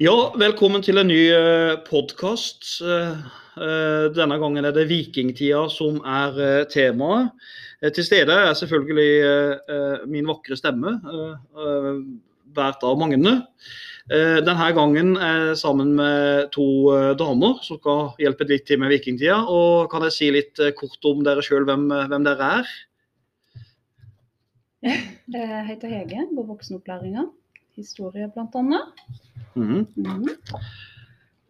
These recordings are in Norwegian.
Ja, velkommen til en ny podkast. Denne gangen er det vikingtida som er eh, temaet. Eh, Til stede er selvfølgelig eh, min vakre stemme, hvert av Magne. Eh, Denne gangen er jeg sammen med to eh, damer som skal hjelpe litt til med vikingtida. Og kan jeg si litt eh, kort om dere sjøl, hvem, hvem dere er? Jeg heter Hege, går voksenopplæringa. Historie bl.a. Mm. Mm.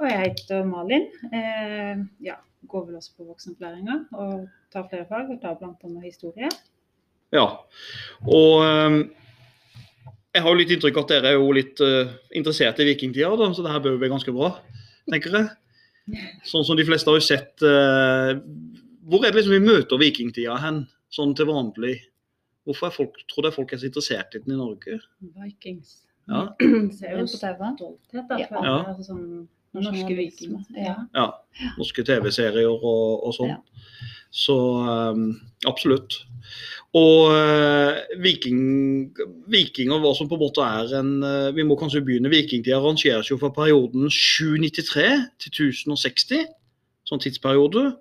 Og jeg heter Malin. Eh, ja, går vel også på voksenopplæringa og tar flere fag, og tar bl.a. historie. Ja. Og eh, jeg har jo litt inntrykk av at dere er jo litt eh, interessert i vikingtida, da, så det her bør jo bli ganske bra, tenker jeg. Sånn som de fleste har jo sett eh, Hvor er det liksom vi møter vikingtida hen, sånn til vanlig? Hvorfor er folk, tror dere folk er så interessert i den i Norge? Vikings. Ja. Ser jo stolthet, da. Ja. For Ja. altså sånn Norske vikinger. Ja. Ja, norske TV-serier og, og sånn. Så um, absolutt. Og uh, viking, vikinger, hva som på en måte er en uh, Vi må kanskje begynne. Vikingtida rangeres jo fra perioden 793 til 1060, sånn tidsperiode.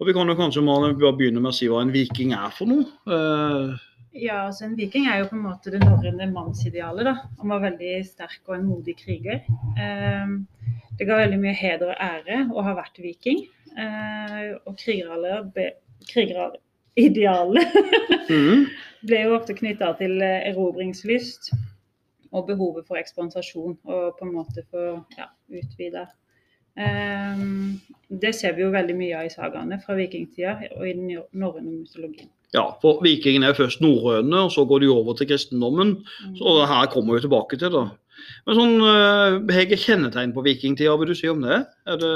Og vi kan jo kanskje bare begynne med å si hva en viking er for noe. Eh, Ja, altså En viking er jo på en måte det norrøne mannsidealet. da. Han var veldig sterk og en modig kriger. Eh, det ga veldig mye heder og ære å ha vært viking. Eh, og krigeridealet mhm. ble jo ofte knytta til eh, erobringslyst og behovet for ekspansasjon og på en måte for ja, utvida. Eh, det ser vi jo veldig mye av i sagaene fra vikingtida og i den norrøne mytologien. Ja, for vikingene er jo først norrøne, og så går de over til kristendommen. Så det her kommer vi tilbake til, da. Men sånn, eh, Hege, kjennetegn på vikingtida, vil du si om det? Det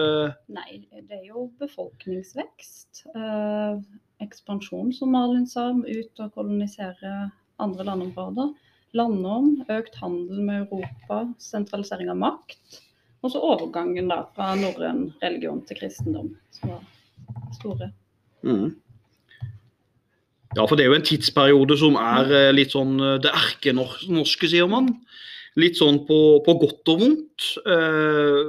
Nei, det er jo befolkningsvekst. Eh, ekspansjon, som Malin sa, ut og kolonisere andre landområder. Landom, økt handel med Europa, sentralisering av makt. Og så overgangen da fra norrøn religion til kristendom, som var store. Mhm. Ja, for det er jo en tidsperiode som er eh, litt sånn eh, det erkenorske, sier man. Litt sånn på, på godt og vondt. Eh,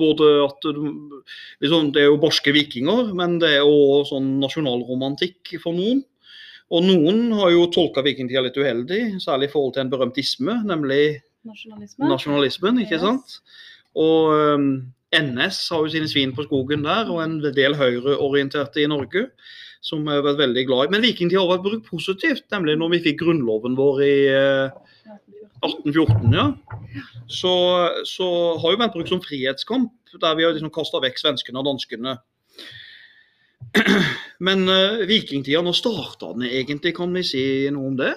både at liksom, Det er jo barske vikinger, men det er jo sånn nasjonalromantikk for noen. Og noen har jo tolka vikingtida litt uheldig, særlig i forhold til en berømt isme, nemlig Nasjonalisme. nasjonalismen, ikke Yes. sant? Og um, NS har jo sine svin på skogen der, og en del høyreorienterte i Norge som jeg har vært veldig glad i. Men vikingtida har vært brukt positivt, nemlig når vi fikk grunnloven vår i eh, 1814. ja. Så, så har jo vært brukt som frihetskamp, der vi har liksom kasta vekk svenskene og danskene. Men uh, vikingtida, når starta den egentlig, kan vi si noe om det?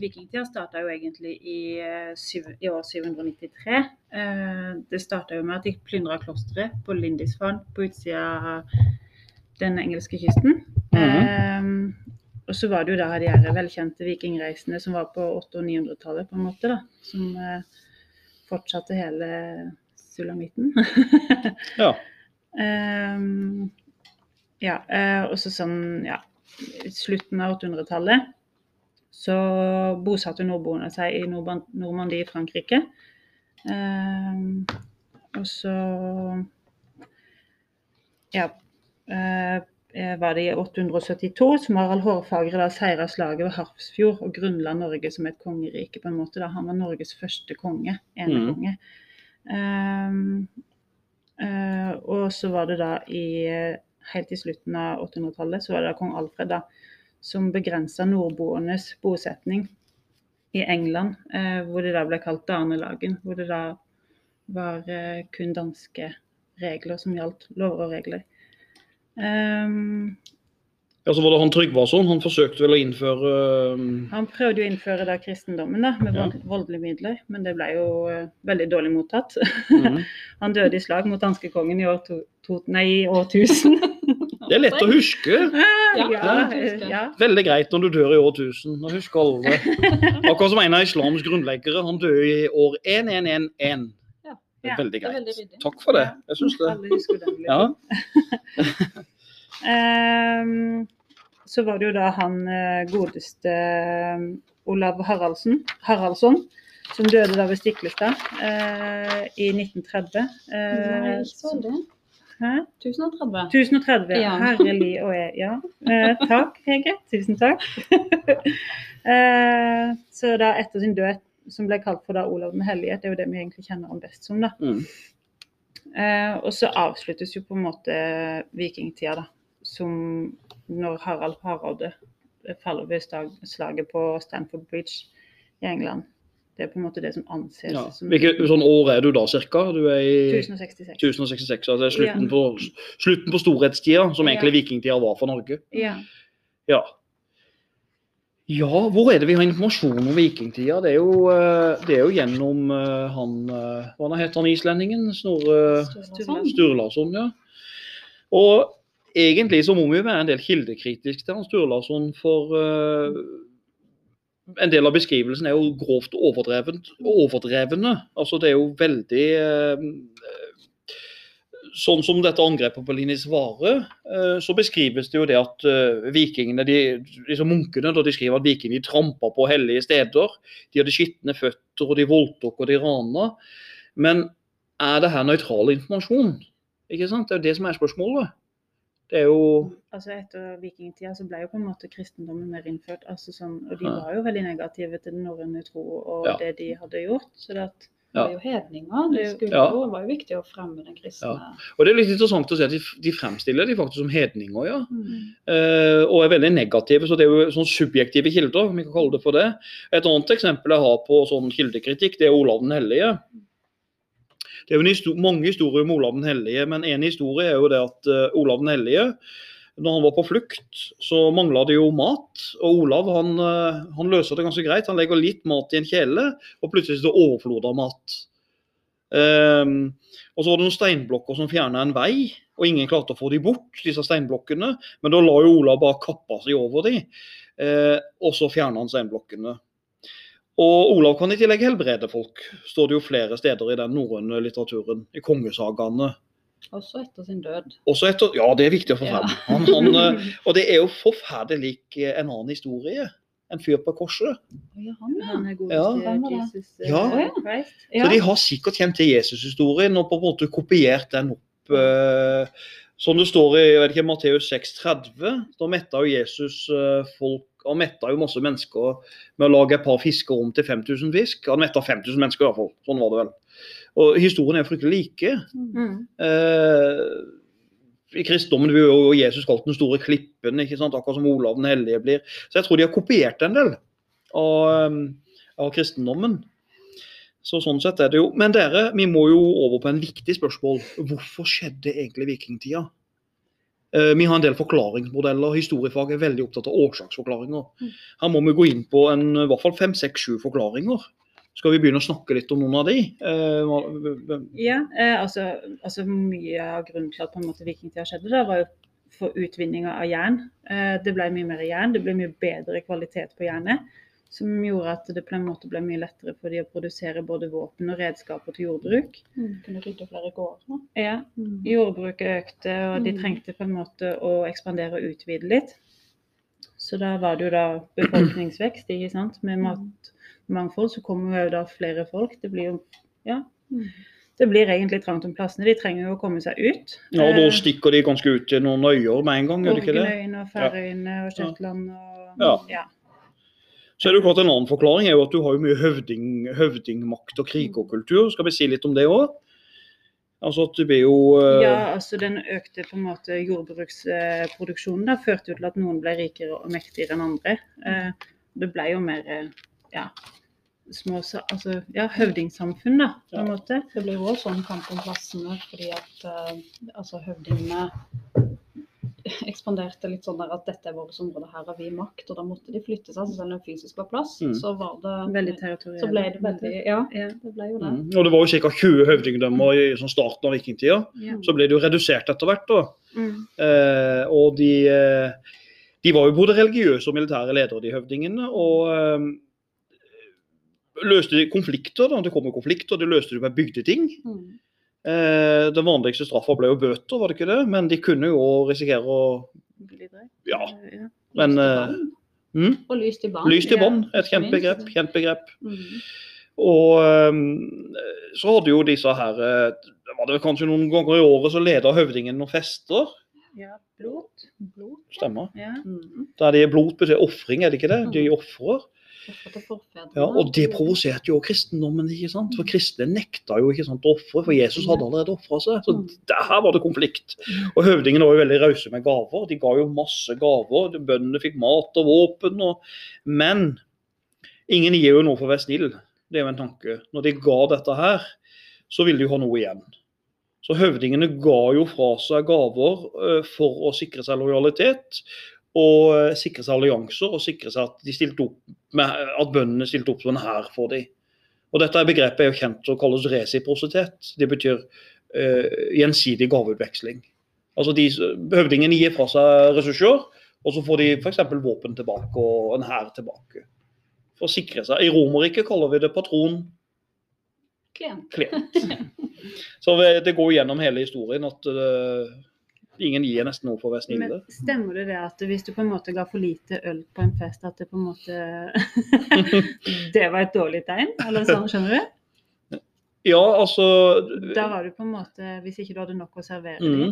Vikingtida starta jo egentlig i, eh, i år 793. Uh, det starta jo med at de plyndra klosteret på Lindisfarne på utsida av den engelske kysten. Eh, og så var det jo da de her velkjente vikingreisene som var på 800- og 900-tallet, på en måte, da. Som eh, fortsatte hele sulamitten. Ja. Ehm, ja, eh, og så sånn ja, slutten av 800-tallet så bosatte nordboerne seg i Normandie i Frankrike. Ehm, og så ja, eh, var det i 872 som Harald Hårfagre da seira slaget ved Harpsfjord og grunnla Norge som et kongerike. på en måte da. Han var Norges første konge, enekonge. Um, uh, og så var det da i eh, helt i slutten av 800-tallet så var det da kong Alfred da, som begrensa nordboernes bosetning i England, eh, hvor det da ble kalt Danelagen. Hvor det da var eh, kun danske regler som gjaldt, lover og regler. Ehm, Ja, så var det han Tryggvason. Han forsøkte vel å innføre um, han prøvde jo å innføre da kristendommen da, med Ja. voldelige midler, men det ble jo uh, veldig dårlig mottatt. mhm. Han døde i slag mot danskekongen i år, to, to, nei, i år 1000. Det er lett å huske. ja, Ja, eh, ja. Veldig greit når du dør i år 1000. Nå husker alle det. Akkurat som en av islams grunnleggere. Han døde i år 1111. Ja. Det er Ja, veldig det er greit. veldig. Takk for det. Jeg syns det. Alle husker den. Ja. Ehm, så var det jo da han eh, godeste eh, Olav Haraldsen, Haraldsson som døde da ved Stiklestad uh, i 1930. Uh, Nei, ikke så det. hæ? 1030. 1030, Ja. herlig og jeg. Ja. Eh, takk, Hege. Tusen takk. eh, så da etter sin død, som ble kalt for da Olav den hellige, det er jo det vi egentlig kjenner ham best som, da. Mm. Eh, og så avsluttes jo på en måte vikingtida, da. Som når Harald Hardråde faller ved slag- slaget på Stamford Bridge i England. Det er på en måte det som anses Ja. som Hvilket sånn år er du da cirka? Du er i 1066. 1066, altså det er slutten, Ja. på, slutten på storhetstida, som Ja. egentlig vikingtida var for Norge. Ja. Ja. Ja, hvor er det vi har informasjon om vikingtida? Det er jo, eh, det er jo gjennom eh, han eh, Hva het han islendingen? Snorre Sturlason. Ja. Og egentlig så må vi jo være en del kildekritiske til han Sturlason, for uh, en del av beskrivelsen er jo grovt overdrevent, overdrevne. Altså det er jo veldig eh, Sånn som dette angrepet på Linisvare, eh, så beskrives det jo det at eh, vikingene, de, liksom munkene, da de skriver at vikingene de trampa på hellige steder. De hadde skitne føtter, og de voldtok og de rana. Men er det her nøytral informasjon? Ikke sant? Det er jo det som er spørsmålet. Det er jo Altså Etter vikingtida så ble jo på en måte kristendommen mer innført. altså sånn, Og de var jo veldig negative til den norrøne tro og Ja. det de hadde gjort. så det at Det var jo hedninger. Det skulle Ja. jo, var jo viktig å fremme den kristne. Og det er litt interessant å se at de, de fremstiller de faktisk som hedninger, ja. Mm. Eh, og er veldig negative. Så det er jo sånn subjektive kilder, om vi kan kalle det for det. Et annet eksempel jeg har på sånn kildekritikk, det er Olav den hellige. Det er jo en histo mange historier om Olav den hellige, men en historie er jo det at uh, Olav den hellige når han var på flukt, så mangla det jo mat. Og Olav han, eh, han løser det ganske greit. Han legger litt mat i en kjele, og plutselig er det overflod av mat. Um, og så var det noen steinblokker som fjerna en vei, og ingen klarte å få de bort, disse steinblokkene. Men da la jo Olav bare kappa seg over de, uh, og så fjerna han steinblokkene. Og Olav kan i tillegg helbrede folk, står det jo flere steder i den norrøne litteraturen. I kongesagaene. Også etter sin død. Også etter, ja, det er viktig å få Ja. frem. Han, han, eh, og det er jo forferdelig lik eh, en annen historie. En fyr på korset. Ja, han, ja. Han er Ja. godeste Hvem? Jesus eh, Ja. Så de har sikkert kjent til Jesus-historien og på en måte kopiert den opp. Eh, som det står i jeg vet ikke, Matteus 6,30. Da metta jo Jesus eh, folk Han metta jo masse mennesker med å lage et par fiskerom til 5000 fisk. Han metta 5000 mennesker i hvert fall. Sånn var det vel. Og historiene er fryktelig like. Mm. Eh, I kristendommen blir jo Jesus kalt den store klippen, ikke sant? akkurat som Olav den hellige blir. Så jeg tror de har kopiert en del av, eh, av kristendommen. Så sånn sett er det jo. Men dere, vi må jo over på en viktig spørsmål. Hvorfor skjedde egentlig vikingtida? Eh, Vi har en del forklaringsmodeller. Historiefag er veldig opptatt av årsaksforklaringer. Mm. Her må vi gå inn på en, i hvert fall fem, seks, sju forklaringer. Skal vi begynne å snakke litt om noen av de? Eh, Ja, eh, altså, altså mye av grunnen til at på en måte vikingtida skjedde, da, var jo for utvinninga av jern. Eh, det ble mye mer jern, det ble mye bedre kvalitet på jernet. Som gjorde at det på en måte ble mye lettere for de å produsere både våpen og redskaper til jordbruk. Mm, Kunne rydde flere gårder. Ja, Mm. Jordbruket økte, og de Mm. trengte på en måte å ekspandere og utvide litt. Så da var det jo da befolkningsvekst, ikke sant. Med matmangfold så kommer jo da flere folk. Det blir jo ja, Mm. det blir egentlig trangt om plassene. De trenger jo å komme seg ut. Ja, og Da Eh, stikker de ganske ut til noen øyer med en gang, gjør de ikke det? Borgenøyene og Færøyene og Shetland og Ja. ja. Så er det jo klart En annen forklaring er jo at du har jo mye høvding, høvdingmakt og krigerkultur. Skal vi si litt om det òg? Altså at det blir jo uh... ja, altså den økte på en måte jordbruksproduksjonen da, førte jo til at noen ble rikere og mektigere enn andre. Uh, Det ble jo mer uh, ja, små, altså, ja, høvdingsamfunn, da, på en Ja. måte. Det ble jo også sånn kamp om plassene, fordi at uh, altså høvdingene ekspanderte litt sånn der at dette er vårt område, her har vi makt, og da måtte de flytte seg. Så selv om det fysisk var plass, Mm. så var det Veldig territorielt. Så ble det veldig Ja, Ja. det ble jo det. mm. Og det var jo ca. 20 høvdingdømmer i sånn starten av vikingtida. Mm. Så ble det jo redusert etter hvert. da. Mm. Eh, og de, eh, de var jo både religiøse og militære ledere, de høvdingene. Og eh, løste de konflikter. da, Det kom jo konflikter, de løste de med bygdeting. Mm. Eh, den vanligste straffa ble jo bøter, var det ikke det? Men de kunne jo risikere å Ja. Men eh, mm, Og lyst i bånd. Lys til bånd, et kjent begrep. Kjent begrep. Mm. Og ehm, så hadde jo disse her eh, det var det kanskje noen ganger i året så leda høvdingen noen fester. Ja, blod. Blod. Stemmer. Ja. Mm. Der de blod betyr ofring, er det ikke det? De ofrer. Ja, og det provoserte jo kristendommen, ikke sant? For kristne nekta jo ikke sant ofre, for Jesus hadde allerede ofra seg. Så der var det konflikt. Og høvdingene var jo veldig rause med gaver. De ga jo masse gaver. Bøndene fikk mat og våpen. Og... Men ingen gir jo noe for å være snill. Det er jo en tanke. Når de ga dette her, så ville de jo ha noe igjen. Så høvdingene ga jo fra seg gaver eh, for å sikre seg lojalitet og eh, sikre seg allianser og sikre seg at, med, at bøndene stilte opp som en hær for dem. Og dette begrepet er jo kjent og kalles resiprositet. Det betyr uh, gjensidig gaveutveksling. Altså de, Høvdingen gir fra seg ressurser, og så får de f.eks. våpen tilbake og en hær tilbake. For å sikre seg. I Romerriket kaller vi det patron Klient. klient. Så det det går gjennom hele historien at eh, ingen gir nesten noe for å være snille. Men stemmer det det at hvis du på en måte ga for lite øl på en fest, at det på en måte Det var et dårlig tegn? Eller sånn, skjønner du? Ja, altså Da var du på en måte Hvis ikke du hadde nok å servere mm.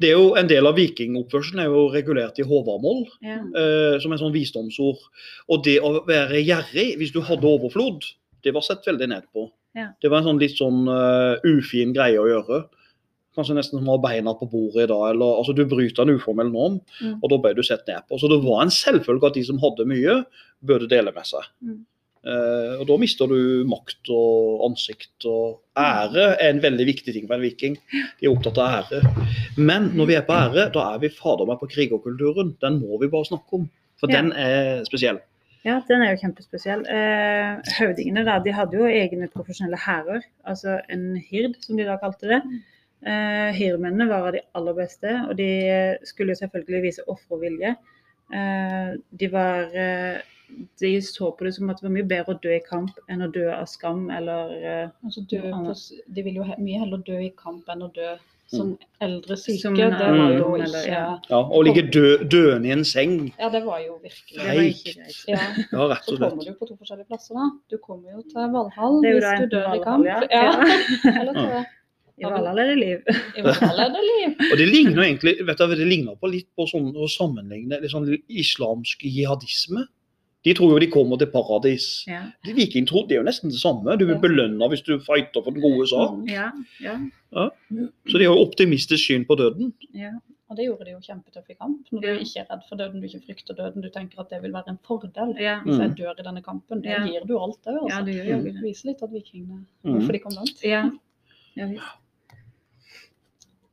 Det er jo En del av vikingoppførselen er jo regulert i håvamål, Ja. eh, som en sånn visdomsord. Og det å være gjerrig hvis du hadde overflod, det var sett veldig ned på. Ja. Det var en sånn litt sånn uh, ufin greie å gjøre. Kanskje nesten som å ha beina på bordet i dag. eller altså Du bryter en uformell norm, Mm. og da ble du sett ned på. Så det var en selvfølge at de som hadde mye, burde dele med seg. Mm. Uh, og Da mister du makt og ansikt. og Ære er en veldig viktig ting for en viking. De er opptatt av ære. Men når vi er på ære, da er vi fader meg på krigerkulturen. Den må vi bare snakke om. For Ja. den er spesiell. Ja, den er jo kjempespesiell. Eh, høvdingene da, de hadde jo egne profesjonelle hærer, altså en hird, som de da kalte det. Eh, Hirdmennene var av de aller beste, og de skulle jo selvfølgelig vise offervilje. Eh, de var eh, De så på det som at det var mye bedre å dø i kamp enn å dø av skam eller eh, Altså dø på, de ville jo he mye heller dø i kamp enn å dø som eldre syke. Som det var jo ungdom, ikke eller- ja. Ja, Å ligge dø, døende i en seng. Ja, det var jo virkelig greit. Ja, Ja, rett Så kommer slett. du på to forskjellige plasser, da. Du kommer jo til Valhall jo hvis du dør i kamp. ja. Ja. Eller til I vårt allerede liv. I Valhall liv. Og det ligner egentlig, vet du, det ligner på litt på sånn å sammenligne litt sånn islamsk jihadisme. De tror jo de kommer til paradis. Ja, De Vikingtro det er jo nesten det samme. Du blir Ja. belønna hvis du fighter for den gode sak. ja, ja. Så de har jo optimistisk syn på døden. ja. Og det gjorde de jo kjempetøff i kamp. Når du ikke er redd for døden, du ikke frykter døden, du tenker at det vil være en fordel. ja. Hvis jeg Mm. dør i denne kampen, det Ja. gir du alt ja altså. det gjør jo Det det. viser litt at vikingene Mm. Hvorfor de kom langt. Ja, ja visst.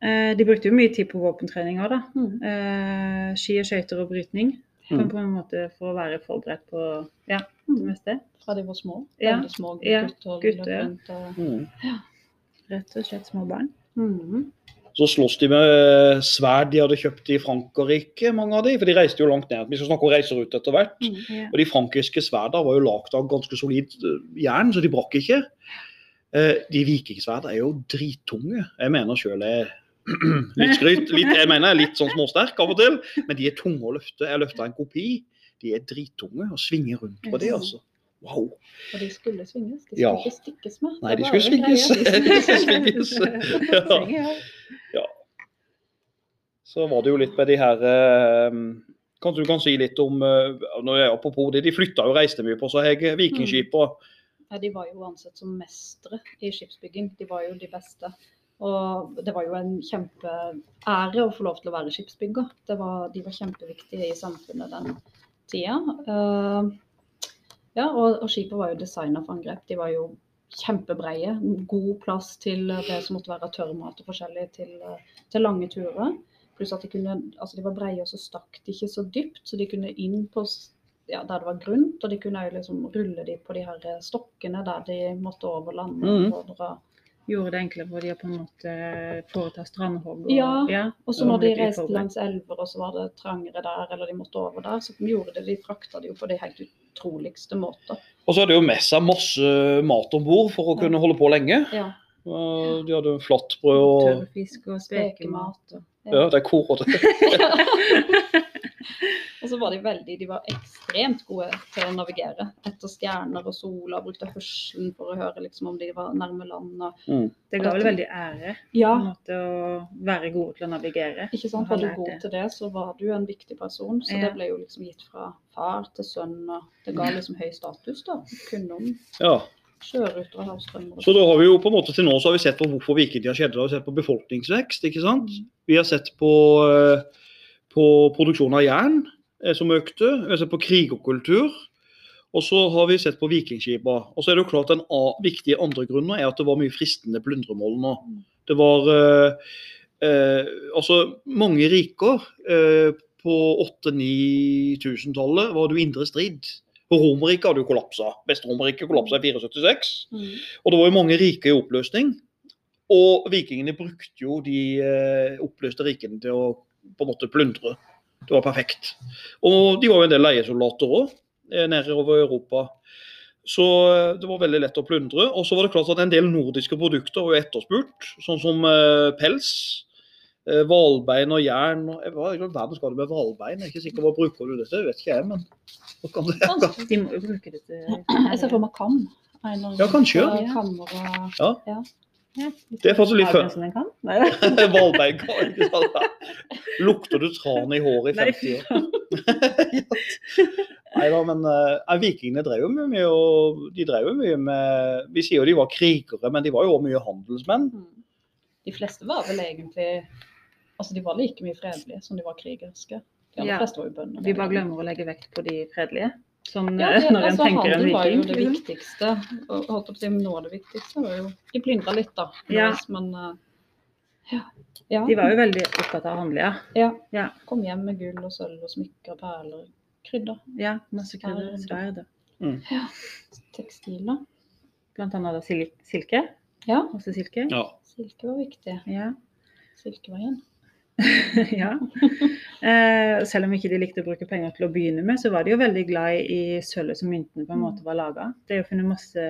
Eh, de brukte jo mye tid på våpentrening òg, da. Mm. Eh, ski og skøyter og brytning. Mm. På en måte for å være forberedt på ja, det meste. Fra de var små. Ja. Små gutter. gutter, ja. og... Mm. Rett og slett små barn. Mm. Så slåss de med sverd de hadde kjøpt i Frankrike, mange av de. For de reiste jo langt ned. Vi skal snakke om reiserute etter hvert. Mm. yeah. Og de frankiske sverdene var jo lagd av ganske solid eh, jern, så de brakk ikke. Eh, De vikingsverdene er jo drittunge. Jeg mener sjøl jeg er litt skryt. Litt, jeg mener er litt sånn småsterk av og til, men de er tunge å løfte. Jeg løfta en kopi. De er drittunge og svinger rundt på de, altså. Wow. Og de skulle svinges. De skulle Ja. ikke stikkes med. Nei, de skulle svinges. De skulle svinges. Ja. Ja. Så var det jo litt med de her eh, Kanskje du kan si litt om eh, Apropos det, de flytta jo og reiste mye på seg, vikingskipa. Ja, de var jo ansett som mestere i skipsbygging. De var jo de beste. Og det var jo en kjempeære å få lov til å være skipsbygger. Det var, de var kjempeviktige i samfunnet den tida. Uh, ja, og, og skipet var jo designa for angrep. De var jo kjempebreie. God plass til det som måtte være tørrmat og forskjellig til, eh, til lange turer. Pluss at de kunne, altså de var breie, og så stakk de ikke så dypt, så de kunne inn på ja, der det var grunt. Og de kunne liksom rulle de på de her stokkene der de måtte over land. Mhm. Og. Gjorde det enklere for de å på en måte foreta strandhogg. Og, Ja, Og så når de reiste langs elver, og så var det trangere der, eller de måtte over der, så de gjorde det, de frakta det jo på de helt utroligste måter. Og så hadde de jo med seg masse mat om bord for å kunne holde på lenge. Ja, Eh, De hadde flatbrød og Tørrfisk og spekemat. og- Ja, det er kor og så var de veldig, de var ekstremt gode til å navigere etter stjerner og sola. Brukte hørselen for å høre liksom, om de var nærme land. Og, Det ga vel veldig ære ja, på en måte å være gode til å navigere. ikke sant. Var du god det. til det, så var du en viktig person. Så Ja. det ble jo liksom gitt fra far til sønn. Og det ga liksom høy status, da. Kunne om Ja. sjøruter og havstrømmer. Så da har vi jo på en måte til nå så har vi sett på hvorfor vikingtida skjedde. Da har vi sett på befolkningsvekst, ikke sant. Vi har sett på, eh, på produksjon av jern som økte. Vi har sett på krig Og kultur. Og så har vi sett på vikingskipa. Og så er det jo klart den a- viktige andre grunnen er at det var mye fristende plyndremål nå. Det var eh, eh, altså mange riker eh, på 8000-9000-tallet var det jo indre strid. Romerriket hadde jo kollapsa. Vest-Romerriket kollapsa i 476. Mm. Og det var jo mange riker i oppløsning. Og vikingene brukte jo de eh, oppløste rikene til å på en måte plyndre. Det var perfekt. Og de var jo en del leiesoldater òg, nede over Europa. Så eh, det var veldig lett å plyndre. Og så var det klart at en del nordiske produkter var etterspurt, sånn som eh, pels. eh, Hvalbein og jern. og- Hva i verden skal du med hvalbein? Jeg er ikke sikker hva bruker du det til, vet ikke jeg, men hva kan det. De må jo bruke det til Jeg ser for meg kam. Ja, kanskje, ja. Ja. Det er faktisk litt ikke sant? Lukter du tran i håret i 50 år? Nei da, men uh, vikingene drev jo mye, med og de drev jo mye med Vi sier jo de var krigere, men de var jo også mye handelsmenn. Mm. De fleste var vel egentlig Altså, de var like mye fredelige som de var krigerske. De aller Ja. fleste var jo bønder. Vi bare glemmer å legge vekt på de fredelige. Sånn Ja, eh, det, når en altså, tenker en handel var jo det viktigste. Og holdt opp til av det viktigste var jo De plyndra litt, da. Ja. Men eh, ja. ja. De var jo veldig opptatt av å handle, ja. ja. Ja. Kom hjem med gull og sølv og smykker, perler, krydder, ja masse krydder, sverd. tekstiler. Blant annet da sil silke. Ja, silke. Ja. silke var viktig. Ja. Silkeveien. ja. Eh, selv om ikke de likte å bruke penger til å begynne med, så var de jo veldig glad i sølvet som myntene på en måte var laga. Det er jo funnet masse,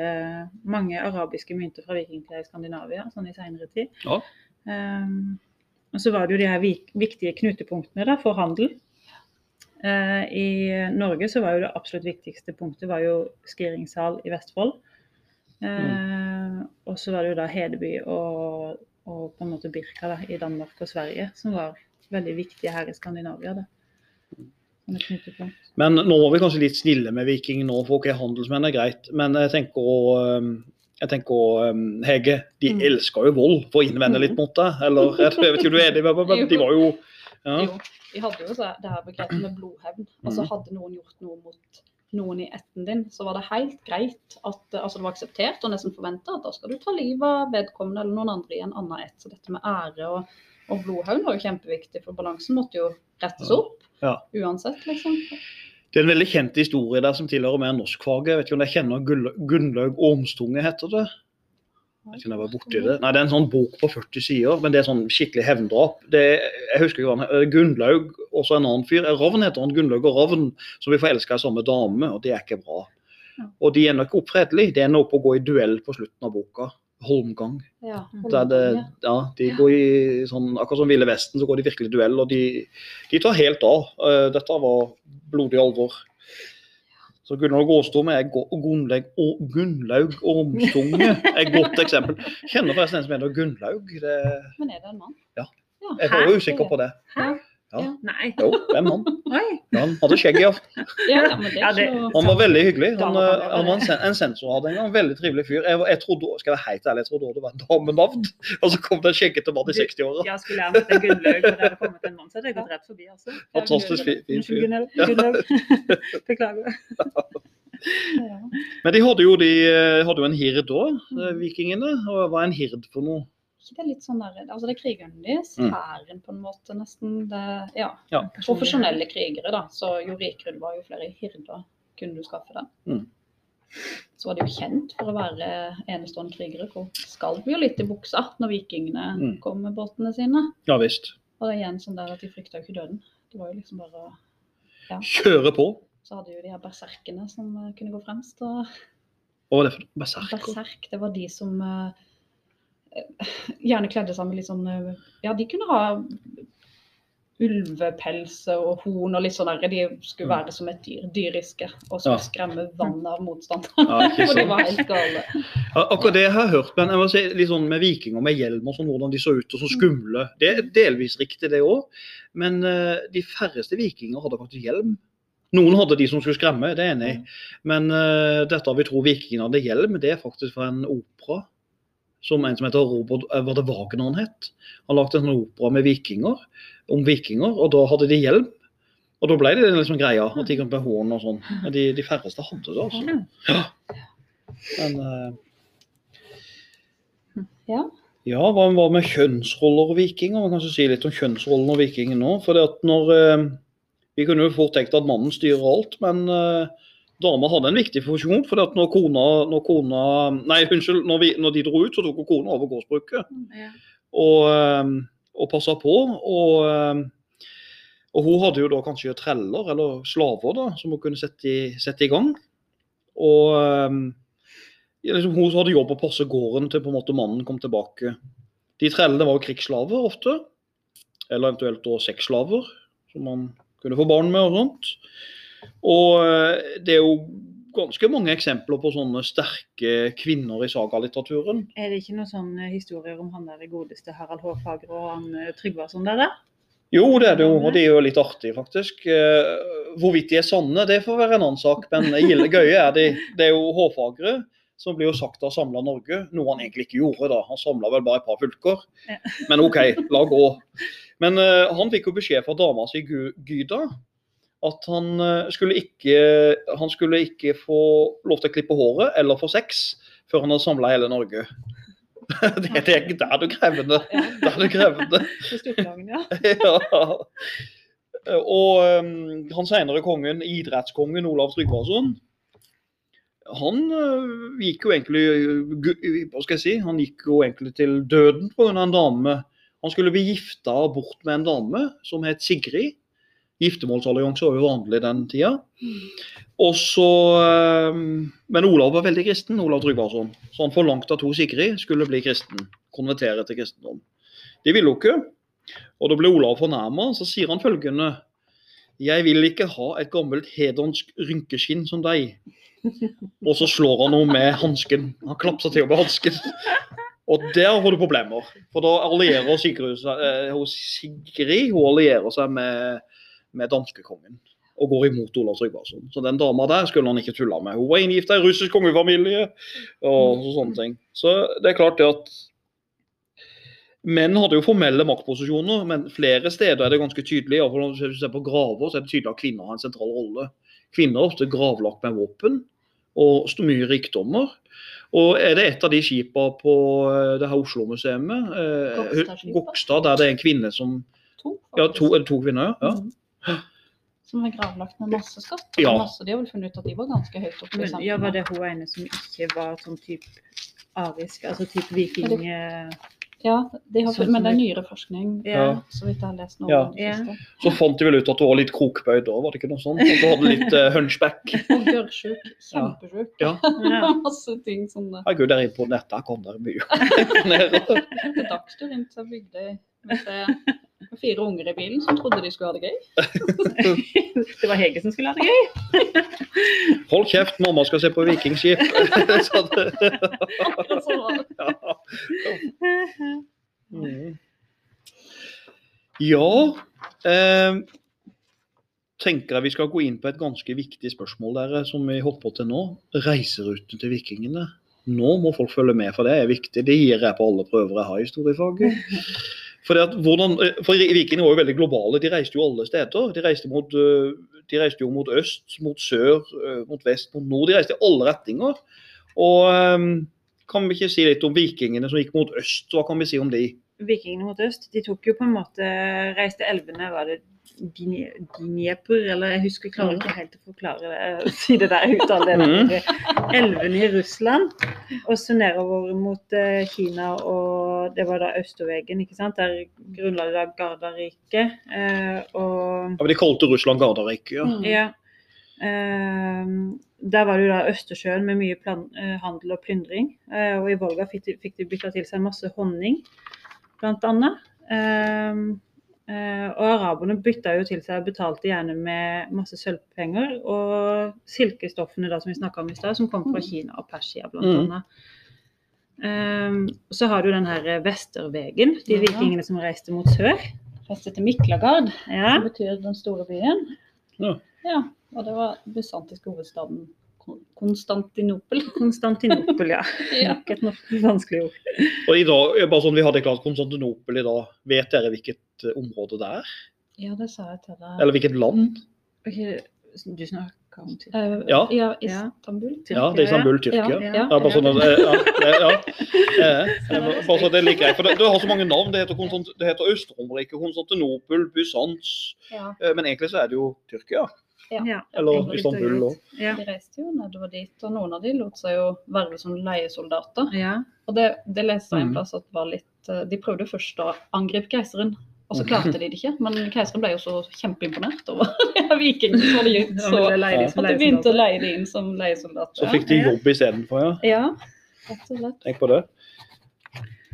mange arabiske mynter fra vikingtida i Skandinavia sånn i seinere tid. Ja. Eh, og så var det jo de her viktige knutepunktene da, for handel. Eh, I Norge så var jo det absolutt viktigste punktet var jo Skiringssal i Vestfold. Eh, Og så var det jo da Hedeby og, og på en måte Birka da, i Danmark og Sverige som var veldig viktige her i Skandinavia. da. Men nå var vi kanskje litt snille med viking nå, for ok, handelsmenn er greit. Men jeg tenker å jeg tenker også, um, Hege, de Mm. elsker jo vold, for å innvende litt mot det. Eller jeg vet ikke om du er enig med meg, men de var jo ja. Jo, vi hadde jo så det her begrepet med blodhevn. Altså Mhm. Hadde noen gjort noe mot noen i ætten din, så var det helt greit at altså det var akseptert og nesten forventa at da skal du ta livet av vedkommende eller noen andre i en annen ett. Så dette med ære og, og blodhevn var jo kjempeviktig, for balansen måtte jo rettes opp Ja. uansett, liksom. Det er en veldig kjent historie der som tilhører mer norskfaget. Jeg vet ikke om jeg kjenner Gunnlaug Ormstunge, heter det. Jeg kunne var borti det. Nei, Det er en sånn bok på 40 sider, men det er sånn skikkelig hevndrap. Det, jeg husker ikke hva han. Gunnlaug, også en annen fyr. Ravn heter han. Gunnlaug og Ravn, som blir forelska i samme dame, og det er ikke bra. Ja. Og de ender ikke opp fredelig. De ender opp å gå i duell på slutten av boka. Holmgang. Ja, Der det, Holmgang, ja. ja, de går i sånn, akkurat som Ville Vesten, så går de virkelig i duell, og de, de tar helt av. Eh, Dette var blodig alvor. Så Gunnar Gåstum er Gunnlaug og Gunnlaug Ormstunge er et godt eksempel. Kjenner forresten en som heter Gunnlaug. Det, Men er det en mann? Ja. Ja. jeg var jo usikker på det. Hæ? Ja. Nei. Jo, det er en mann. Han hadde skjegg, ja. Ja, Han var veldig hyggelig. Han, eh, han var en, sen en sensor hadde en gang. Veldig trivelig fyr. Jeg, jeg trodde, skal jeg være helt ærlig, jeg trodde det var en damenavn. Og så kom det en skjeggete mann i 60-åra. Ja, skulle jeg møtt en Gunnlaug og det hadde kommet en mann, så hadde jeg gått rett forbi. altså. Fantastisk fin, fin Unnskyld, fyr. Gunnlaug. Beklager. Men de hadde jo, de eh, hadde jo en hird òg, vikingene. Og hva er en hird for noe? Ikke det litt sånn der, altså det er krigerne deres, Mm. hæren på en måte nesten. Det, ja. Ja. Profesjonelle krigere, da. Så jo rikere du var, jo flere hirder kunne du skaffe deg. Mm. Så var de jo kjent for å være enestående krigere. For skalv jo litt i buksa når vikingene Mm. kom med båtene sine. Ja visst. Og det er igjen sånn der at de frykta jo ikke døden. Det var jo liksom bare å Kjøre på. Så hadde jo de her berserkene som eh, kunne gå fremst. Og Hva var det for berserk? Berserk, det var de som eh, gjerne kledde seg med litt sånn eh, Ja, de kunne ha ulvepels og horn og litt sånn der. De skulle Mm. være som et dyr, dyriske, og skulle Ja. skremme vannet av motstand Ja, For de var helt gale. Ja, akkurat det jeg har hørt, men jeg må si litt sånn med vikinger med hjelm og sånn, hvordan de så ut og så skumle. Det er delvis riktig, det òg. Men uh, de færreste vikinger hadde faktisk hjelm. Noen hadde de som skulle skremme, det er enig i. Men uh, dette vi tror vikingene hadde hjelm, det er faktisk fra en opera. Som en som heter Robert eh, Var det Wagner han het? Han lagde en sånn opera med vikinger, om vikinger, og da hadde de hjelm. Og da ble det liksom greia, at de kunne på hånd og sånn. Men de, de færreste hadde det, altså. Ja. Men uh... Ja. ja, hva, med kjønnsroller og vikinger? Man kan kanskje si litt om kjønnsrollene og vikinger nå. For det at når eh, Vi kunne jo fort tenkt at mannen styrer alt, men eh, dama hadde en viktig funksjon. For når kona, når kona Nei, unnskyld. Når, vi, når de dro ut, så tok hun kona over gårdsbruket Ja. og, eh, og passa på. Og, eh, og hun hadde jo da kanskje treller eller slaver da, som hun kunne sette i, sette i gang. Og eh, liksom, hun hadde jobb å passe gården til på en måte mannen kom tilbake. De trellene var jo krigsslaver ofte, eller eventuelt da sexslaver, som man kunne få barn med og sånt. Og eh, det er jo ganske mange eksempler på sånne sterke kvinner i sagalitteraturen. Er det ikke noen sånne historier om han der godeste Harald Håfagre og han eh, Tryggvason der, da? Jo, det er det jo, og det er jo litt artig, faktisk. Eh, Hvorvidt de er sanne, det får være en annen sak. Men gøye er de. Det er jo Hårfagre, som blir jo sagt å ha samla Norge. Noe han egentlig ikke gjorde, da. Han samla vel bare et par fylker. Men OK, la gå. Men uh, han fikk jo beskjed fra dama si Gyda at han eh, skulle ikke han skulle ikke få lov til å klippe håret eller få sex før han hadde samla hele Norge. det, det, er- det er det krevende. Det er det krevende. Ja. ja. Og um, han senere kongen, idrettskongen Olav Tryggvason, han uh, gikk jo egentlig gu- Hva skal jeg si? Han gikk jo egentlig til døden pga. en dame. Han skulle bli gifta bort med en dame som het Sigrid. Giftermålsallianse var jo vanlig den tida. Og så, um, men Olav var veldig kristen, Olav Tryggvason. Så han forlangte at hun Sigrid skulle bli kristen. Konvertere til kristendom. Det ville hun ikke. Og da ble Olav fornærma, så sier han følgende Jeg vil ikke ha et gammelt hedonsk rynkeskinn som deg. Og så slår han henne med hansken. Han klapser til henne med hansken. Og der får du problemer. For da allierer Sigrid eh, Sigrid hun allierer seg med, med danskekongen. Og går imot Olav Tryggvason. Så den dama der skulle han ikke tulla med. Hun var inngifta i russisk kongefamilie og sånne ting. Så det er klart det at Menn hadde jo formelle maktposisjoner, men flere steder er det ganske tydelig. i hvert fall Hvis du ser på graver, så er det tydelig at kvinner har en sentral rolle. Kvinner er ofte gravlagt med våpen og mye rikdommer. Og er det et av de skipa på eh, det her Oslo-museet, eh, Gokstad, der det er en kvinne som To, Ja, to, to kvinner? Ja. Mhm. Som er gravlagt med masse skatt. og Ja. Masse, de har vel funnet ut at de var ganske høyt oppe Men, ja, var det hun ene som ikke var sånn type arisk, altså type viking... eh, Ja, de har, men det er nyere forskning, Ja. så vidt jeg har lest noe Ja. om det siste. Så fant de vel ut at du var litt krokbøyd da, var det ikke noe sånt? At du hadde litt uh, hunchback. Og gørrsjuk. Kjempesjuk. Ja. Ja. Masse ting som det. Herregud, der inne på nettet kan dere mye. Til dagstur inn til Bygdøy med tre- med fire unger i bilen som trodde de skulle ha det gøy. Det var Hege som skulle ha det gøy. Hold kjeft, mamma skal se på vikingskip. Så det- sånn ja. Mm. Ja eh, tenker jeg vi skal gå inn på et ganske viktig spørsmål der, som vi hopper til nå. Reiseruten til vikingene. Nå må folk følge med, for det er viktig. Det gir jeg på alle prøver jeg har i historiefaget. For, at hvordan, for Vikingene var jo veldig globale. De reiste jo alle steder. De reiste, mot, øh, de reiste jo mot øst, mot sør, øh, mot vest, mot nord. De reiste i alle retninger. Og kan vi ikke si litt om vikingene som gikk mot øst? Hva kan vi si om de? Vikingene mot øst, de tok jo på en måte Reiste elvene, var det Dnieper, eller jeg husker, jeg klarer ikke helt å forklare det, si det der uttale det. Mhm. der. Elvene i Russland, og så nedover mot eh, Kina, og det var da Østervegen, ikke sant. Der grunnla de da Gardarriket. Eh, og Ja, men de kalte Russland Gardarriket. Ja. Mm. ja. Uh, der var det jo da Østersjøen med mye plan uh, handel og plyndring. Uh, og i Volga fikk de, fikk de bytta til seg masse honning, blant annet. Eh, og araberne bytta jo til seg og betalte gjerne med masse sølvpenger og silkestoffene da, som vi snakka om i stad, som kom fra Mm. Kina og Persia blant Mm. Um, så har du den her Vestervegen, de Ja. vikingene som reiste mot sør. Reiste til Miklagard, Ja. som betyr den store byen. Ja. Ja, og det var bysantisk hovedstaden Konstantinopel. Konstantinopel, ja. Ja. Nok et nok vanskelig ord. Og i dag, bare sånn vi hadde klart Konstantinopel i dag, vet dere hvilket eh, område det er? Ja, det sa jeg til deg. Eller hvilket land? Ok, Du snakker om Tyrkia? Eh, Ja. ja, Istanbul. Ja, det er Istanbul, Tyrkia. Ja, Ja. ja. Ja, bare sånn at, eh, eh. Eh, eh, Bare så det er jeg. For det, det har så mange navn. Det heter, Konstant- det heter Øst-Romerike, Konstantinopel, Bysants. Ja, Eh, Men egentlig så er det jo Tyrkia. Ja. Eller Istanbul òg. Ja. de reiste jo nedover dit, og noen av de lot seg jo verve som leiesoldater. ja. Og det, det leste jeg en Mhm. plass at var litt eh, De prøvde først å angripe keiseren, og så klarte de det ikke. Men keiseren ble jo så kjempeimponert over vikingene som hadde gjort så at de begynte å leie de inn som leiesoldater. Så fikk de jobb istedenfor, ja. Ja, rett og slett. Tenk på det.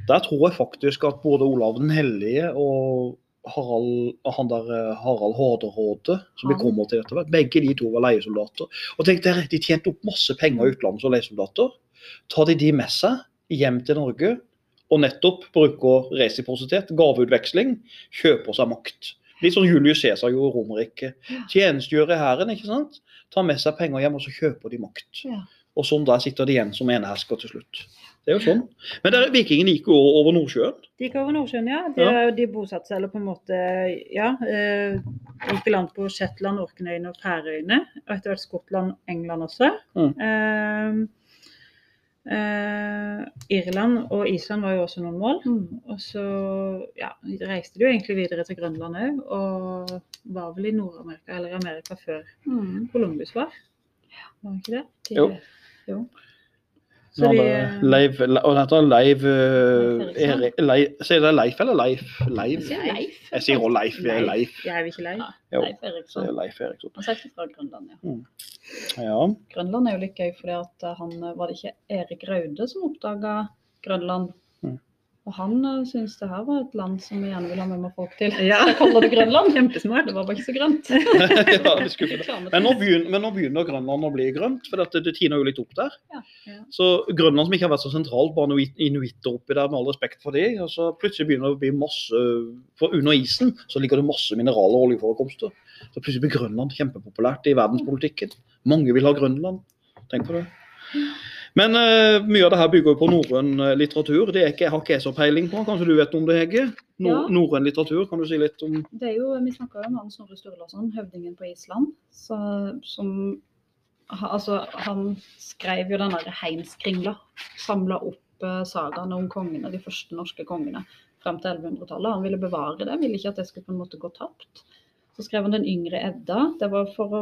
Der tror jeg faktisk at både Olav den hellige og Harald, han der eh, Harald Hårderåde, som vi kommer til etter hvert, begge de to var leiesoldater. Og tenk dere, De tjente opp masse penger i utlandet som leiesoldater. Tar de de med seg hjem til Norge og nettopp bruker resiprositet, gaveutveksling, kjøper seg makt. Litt sånn Julius Cæsar gjorde i Romerriket. Tjenestegjør i hæren, ikke sant. Tar med seg penger hjem, og så kjøper de makt. Ja. Og sånn der sitter de igjen som enehersker til slutt. Det er jo sånn. Men der, vikingene gikk jo over Nordsjøen. De gikk over Nordsjøen, ja. De, Ja. de bosatte seg eller på en måte Ja. Eh, gikk i land på Shetland, Orknøyene og Færøyene. Og etter hvert Skottland, England også. Mm. Eh, eh, Irland og Island var jo også noen mål. Mm. Og så ja, reiste de jo egentlig videre til Grønland òg, og var vel i Nord-Amerika eller Amerika før Mm. Columbus var. Var det ikke det? De, Jo. jo. Så de, er og han heter Leiv eh, Sier det Leif eller Leif? Leif. Jeg sier også Leif. Det er Leif. Jeg er ikke Leif. Ja, Jo, Leif er Eriksson. Leif Eriksson. Han sier ikke fra Grønland, ja. Ja. Grønland er jo litt gøy, fordi at eh, han var det ikke Erik Raude som oppdaga Grønland. Og han syns det her var et land som vi gjerne vil ha med meg folk til. Ja. Så kaller det Grønland. Kjempesmart. Det var bare ikke så grønt. ja, det Men nå, begynner, men nå begynner Grønland å bli grønt, for dette, det tiner jo litt opp der. Ja. Ja. Så Grønland som ikke har vært så sentralt, bare inuitter oppi der, med all respekt for det. Og så plutselig begynner det å bli masse For under isen så ligger det masse mineraler og oljeforekomster. Så plutselig blir Grønland kjempepopulært i verdenspolitikken. Mange vil ha Grønland. Tenk på det. Men uh, mye av det her bygger jo på norrøn eh, litteratur. Det ikke, har ikke jeg så peiling på. Kanskje du vet om det, Hege? No, Ja. Norrøn litteratur, kan du si litt om Det er jo, Vi snakker jo om han Snorre Sturlason, høvdingen på Island, så, som altså, Han skrev jo den derre Heimskringla. Samla opp uh, sagaene om kongene, de første norske kongene frem til 1100-tallet. Han ville bevare det, ville ikke at det skulle på en måte gå tapt. Så skrev han Den yngre Edda. Det var for å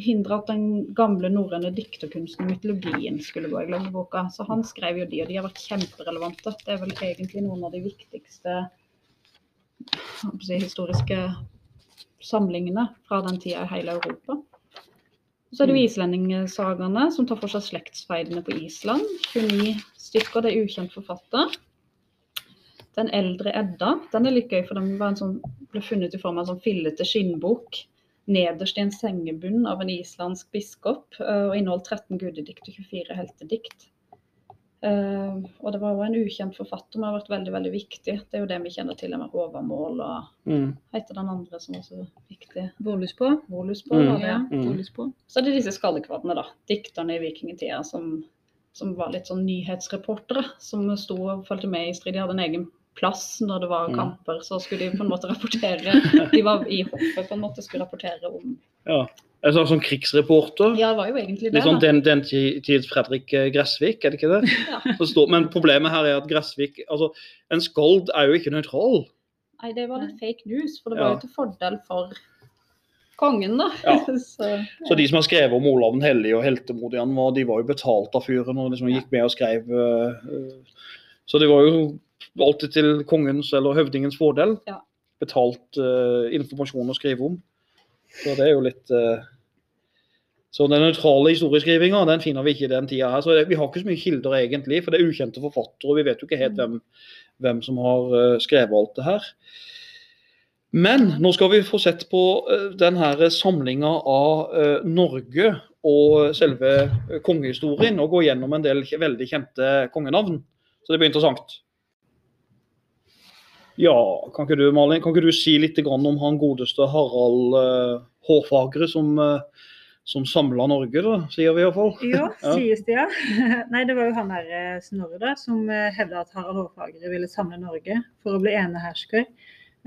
hindre at den gamle norrøne dikterkunsten og mytologien skulle gå i glemmeboka. Så han skrev jo de, og de har vært kjemperelevante. Det er vel egentlig noen av de viktigste si, historiske samlingene fra den tida i hele Europa. Så er det jo islendingesagaene, som tar for seg slektsfeidene på Island. 29 stykker, det er ukjent forfatter. Den eldre Edda den er litt gøy, for den var en sånn, ble funnet i form av en sånn fillete skinnbok nederst i en sengebunn av en islandsk biskop, eh, og inneholdt 13 gudedikt og 24 heltedikt. Eh, og det var òg en ukjent forfatter, men har vært veldig veldig viktig. Det er jo det vi kjenner til med Håvamål og mm. heter den andre som også er viktig. Volus på. Volus på, Mm. var det. Ja, Mm. Så er det disse skallekvadene, da. Dikterne i vikingtida som, som var litt sånn nyhetsreportere. Som sto og fulgte med i strid. De hadde en egen plass når det var Mm. kamper. Så skulle de på en måte rapportere. De var i hoffet på en måte, skulle rapportere om Ja. Slags sånn krigsreporter. Ja, det var jo egentlig det. Litt sånn den, den tids Fredrik eh, Gressvik, er det ikke det? Ja. Står- men problemet her er at Gressvik altså En skald er jo ikke nøytral. Nei, det var litt fake news, for det Ja. var jo til fordel for kongen, da. Ja. så, Så de som har skrevet om Olav den hellige og heltemodig han var, de var jo betalt av fyren og liksom gikk med og skrev eh, Så det var jo alltid til kongens eller høvdingens fordel. Ja. Betalt uh, informasjon å skrive om. Så det er jo litt uh, Så den nøytrale historieskrivinga den finner vi ikke i den tida her. Så det, vi har ikke så mye kilder egentlig, for det er ukjente forfattere. og Vi vet jo ikke helt hvem, hvem som har uh, skrevet alt det her. Men nå skal vi få sett på denne den her samlinga av Norge og selve eh, kongehistorien, og gå gjennom en del veldig kjente kongenavn. Så det blir interessant. Ja, kan ikke du Malin, kan ikke du si litt om han godeste Harald eh, Hårfagre som, eh, som samla Norge, da, sier vi iallfall. Ja, sies det, ja. Nei, det var jo han der eh, Snorre da, som eh, hevda at Harald Hårfagre ville samle Norge for å bli enehersker.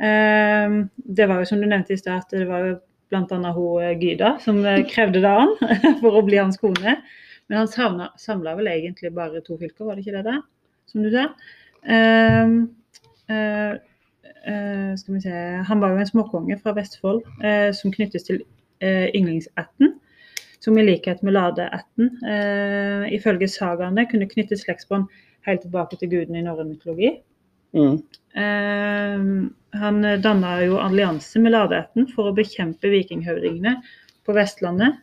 Eh, Det var jo som du nevnte i stad, det var jo bl.a. hun Gyda som krevde det an for å bli hans kone. Men han samla vel egentlig bare to fylker, var det ikke det der? Som du sa. Eh, eh, skal vi se Han var jo en småkonge fra Vestfold uh, som knyttes til uh, ynglingsætten som i likhet med ladeætten eh, ifølge sagaene kunne knytte slektsbånd helt tilbake til gudene i norrøn mytologi. Mm. Han danna jo allianse med ladeætten for å bekjempe vikinghøvdingene på Vestlandet,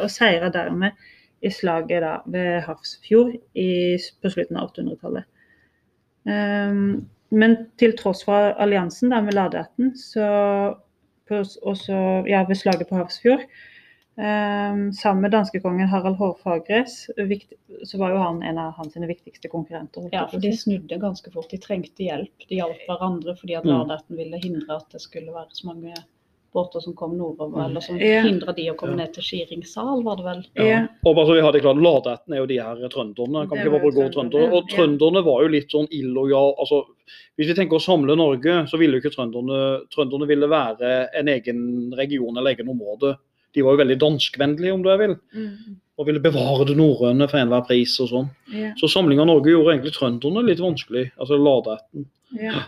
og seira dermed i slaget da, ved Hafrsfjord på slutten av 800-tallet. Eh, men til tross for alliansen da, med og så ja, ved slaget på Hafrsfjord, eh, sammen med danskekongen Harald Hårfagres, så var jo han en av hans viktigste konkurrenter. Ja, for de snudde ganske fort. De trengte hjelp. De hjalp hverandre fordi at Mm. Ville hindre at det skulle være så mange båter som kom nordover, Mm. eller som Ja. hindra de å komme Ja. ned til Skiringssal, var det vel. Ja. Og bare så vi hadde klart, Ladetten er jo de her trønderne. Kan ikke bare gå trønderne, trøndere. Og ja. trønderne var jo litt sånn illojal altså, Hvis vi tenker å samle Norge, så ville jo ikke trønderne Trønderne ville være en egen region eller egen område. De var jo veldig danskvennlige, om du vil, Mm. og ville bevare det norrøne for enhver pris og sånn. Ja. Så samling av Norge gjorde egentlig trønderne litt vanskelig. Altså Ladetten. Ja.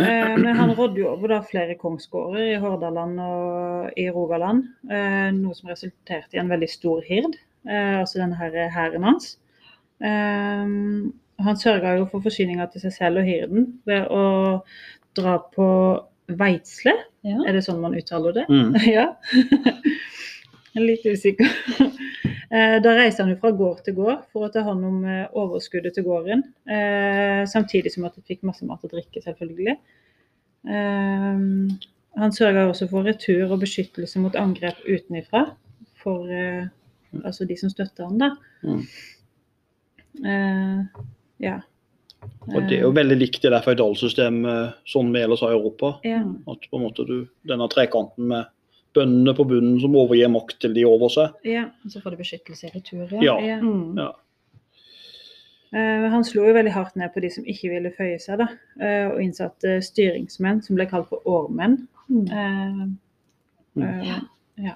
Eh, men han rådde jo over da flere kongsgårder i Hordaland og i Rogaland, eh, noe som resulterte i en veldig stor hird, eh, altså denne her hæren hans. Han sørga jo for forsyninga til seg selv og hirden ved å dra på Veitsle, Ja. er det sånn man uttaler det? Mm. Ja. Litt usikker. Eh, Da reiste han jo fra gård til gård for å ta hånd om eh, overskuddet til gården. eh, Samtidig som at han fikk masse mat og drikke, selvfølgelig. Han sørga også for retur og beskyttelse mot angrep utenifra for altså de som støtta han da. Mm. Ja. Og det er jo veldig likt det der føydalsystemet sånn vi ellers har i Europa. Ja. At på en måte du, denne trekanten med bøndene på bunnen som overgir makt til de over seg. ja. Og så får de beskyttelse i retur, Ja. ja. Mm. Ja. Uh, Han slo jo veldig hardt ned på de som ikke ville føye seg, da, uh, og innsatte styringsmenn, som ble kalt for årmenn. Mm. Uh, Mm. eh,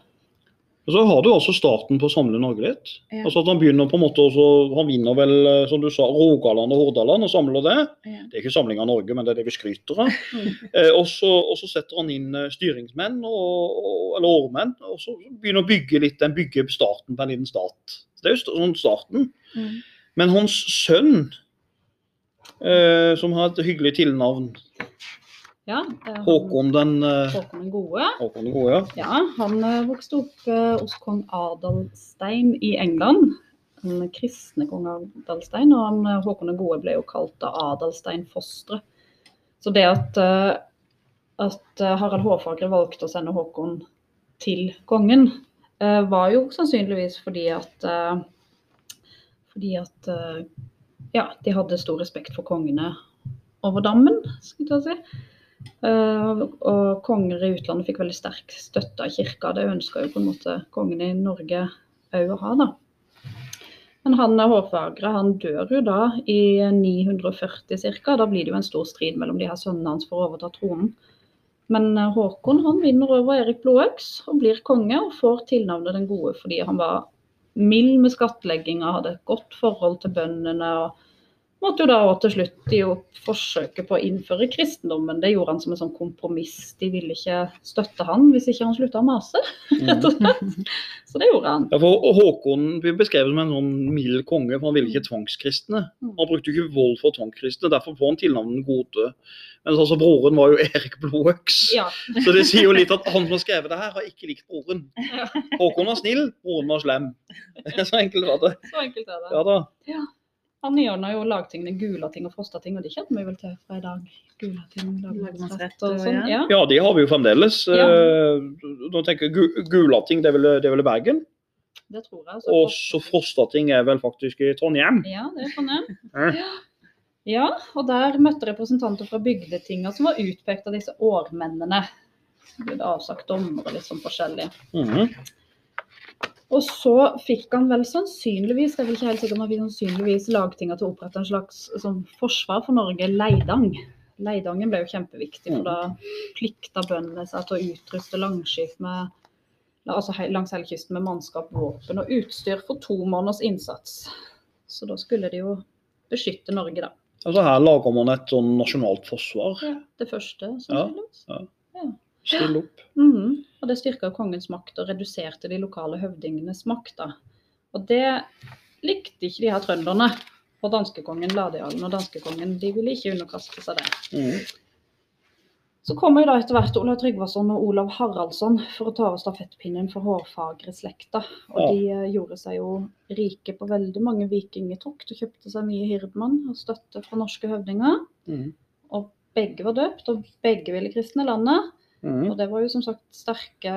Og så har du altså starten på å samle Norge litt. Ja. Altså at Han begynner på en måte også, han vinner vel, eh, som du sa, Rogaland og Hordaland og samler det. ja. Det er ikke samling av Norge, men det er det vi skryter av. Mm. Eh, og, så, og så setter han inn eh, styringsmenn, og, og, eller årmenn, og så begynner å bygge litt, den bygger starten på en liten stat. Det er jo sånn starten. Mm. Men hans sønn, eh, som har et hyggelig tilnavn, Ja, Håkon den, eh, Håkon den gode. Håkon den gode, ja. Ja, han eh, vokste opp eh, hos kong Adalstein i England. Den kristne kong Adalstein, og han, Håkon den gode ble jo kalt da Adalstein Fostre. Så det at, at Harald Hårfagre valgte å sende Håkon til kongen, var jo sannsynligvis fordi at fordi at ja, de hadde stor respekt for kongene over dammen, skulle jeg si. Eh, og konger i utlandet fikk veldig sterk støtte av kirka. Det ønska jo på en måte kongen i Norge òg å ha, da. Men han Hårfagre han dør jo da i 940 ca. Da blir det jo en stor strid mellom de her sønnene hans for å overta tronen. Men eh, Håkon han vinner over Erik Blodøks og blir konge, og får tilnavnet Den gode fordi han var mild med skattlegginga, hadde et godt forhold til bøndene. og måtte jo da til slutt gi opp forsøket på å innføre kristendommen. Det gjorde han som en sånn kompromiss. De ville ikke støtte han hvis ikke han slutta å mase. rett og slett. Så det gjorde han. Ja, for Håkon blir beskrevet som en sånn mild konge, for han ville ikke tvangskristne. Han brukte ikke vold for tvangskristne, derfor får han tilnavnet gode. Mens altså broren var jo Erik Blodøks. Ja. Så det sier jo litt at han som har skrevet det her, har ikke likt broren. Håkon var snill, broren var slem. Så enkelt var det. Så enkelt er det. Ja da. Han ordna jo lagtingene Gulating og Frostating, og de kjenner vi vel til fra i dag. Gulating, lagmannsrett og sånn. ja. Ja. De har vi jo fremdeles. Ja. Eh, Nå tenker jeg Gu- Gulating, det er vel, det er vel i Bergen. Det tror jeg. Og så Frostating er vel faktisk i Trondheim. Ja, det er Trondheim. Ja. Ja, og der møtte representanter fra bygdetinga som var utpekt av disse årmennene. Det ble avsagt dommere litt sånn forskjellig. Mhm. Og så fikk han vel sannsynligvis, jeg vil ikke helt han fikk sannsynligvis lagtinga til å opprette en slags sånn forsvar for Norge, Leidang. Leidangen ble jo kjempeviktig, for da plikta bøndene seg til å utruste Langskip med altså langs hele kysten med mannskap, våpen og utstyr for to måneders innsats. Så da skulle de jo beskytte Norge, da. Altså Her lager man et sånn nasjonalt forsvar. Ja, Det første, Ja. sannsynligvis. Stille opp. Mm. Og det styrka kongens makt og reduserte de lokale høvdingenes makt. da. Og det likte ikke de her trønderne. Og danskekongen Ladejarlen og danskekongen de ville ikke underkaste seg det. Mm. Så kommer jo da etter hvert Olav Tryggvason og Olav Haraldsson for å ta over stafettpinnen for hårfagre-slekta. Og Ja. de eh, gjorde seg jo rike på veldig mange vikingetokt og kjøpte seg mye hirdmann og støtte fra norske høvdinger. Mm. Og begge var døpt, og begge ville kristne landet. Mhm. Og det var jo som sagt sterke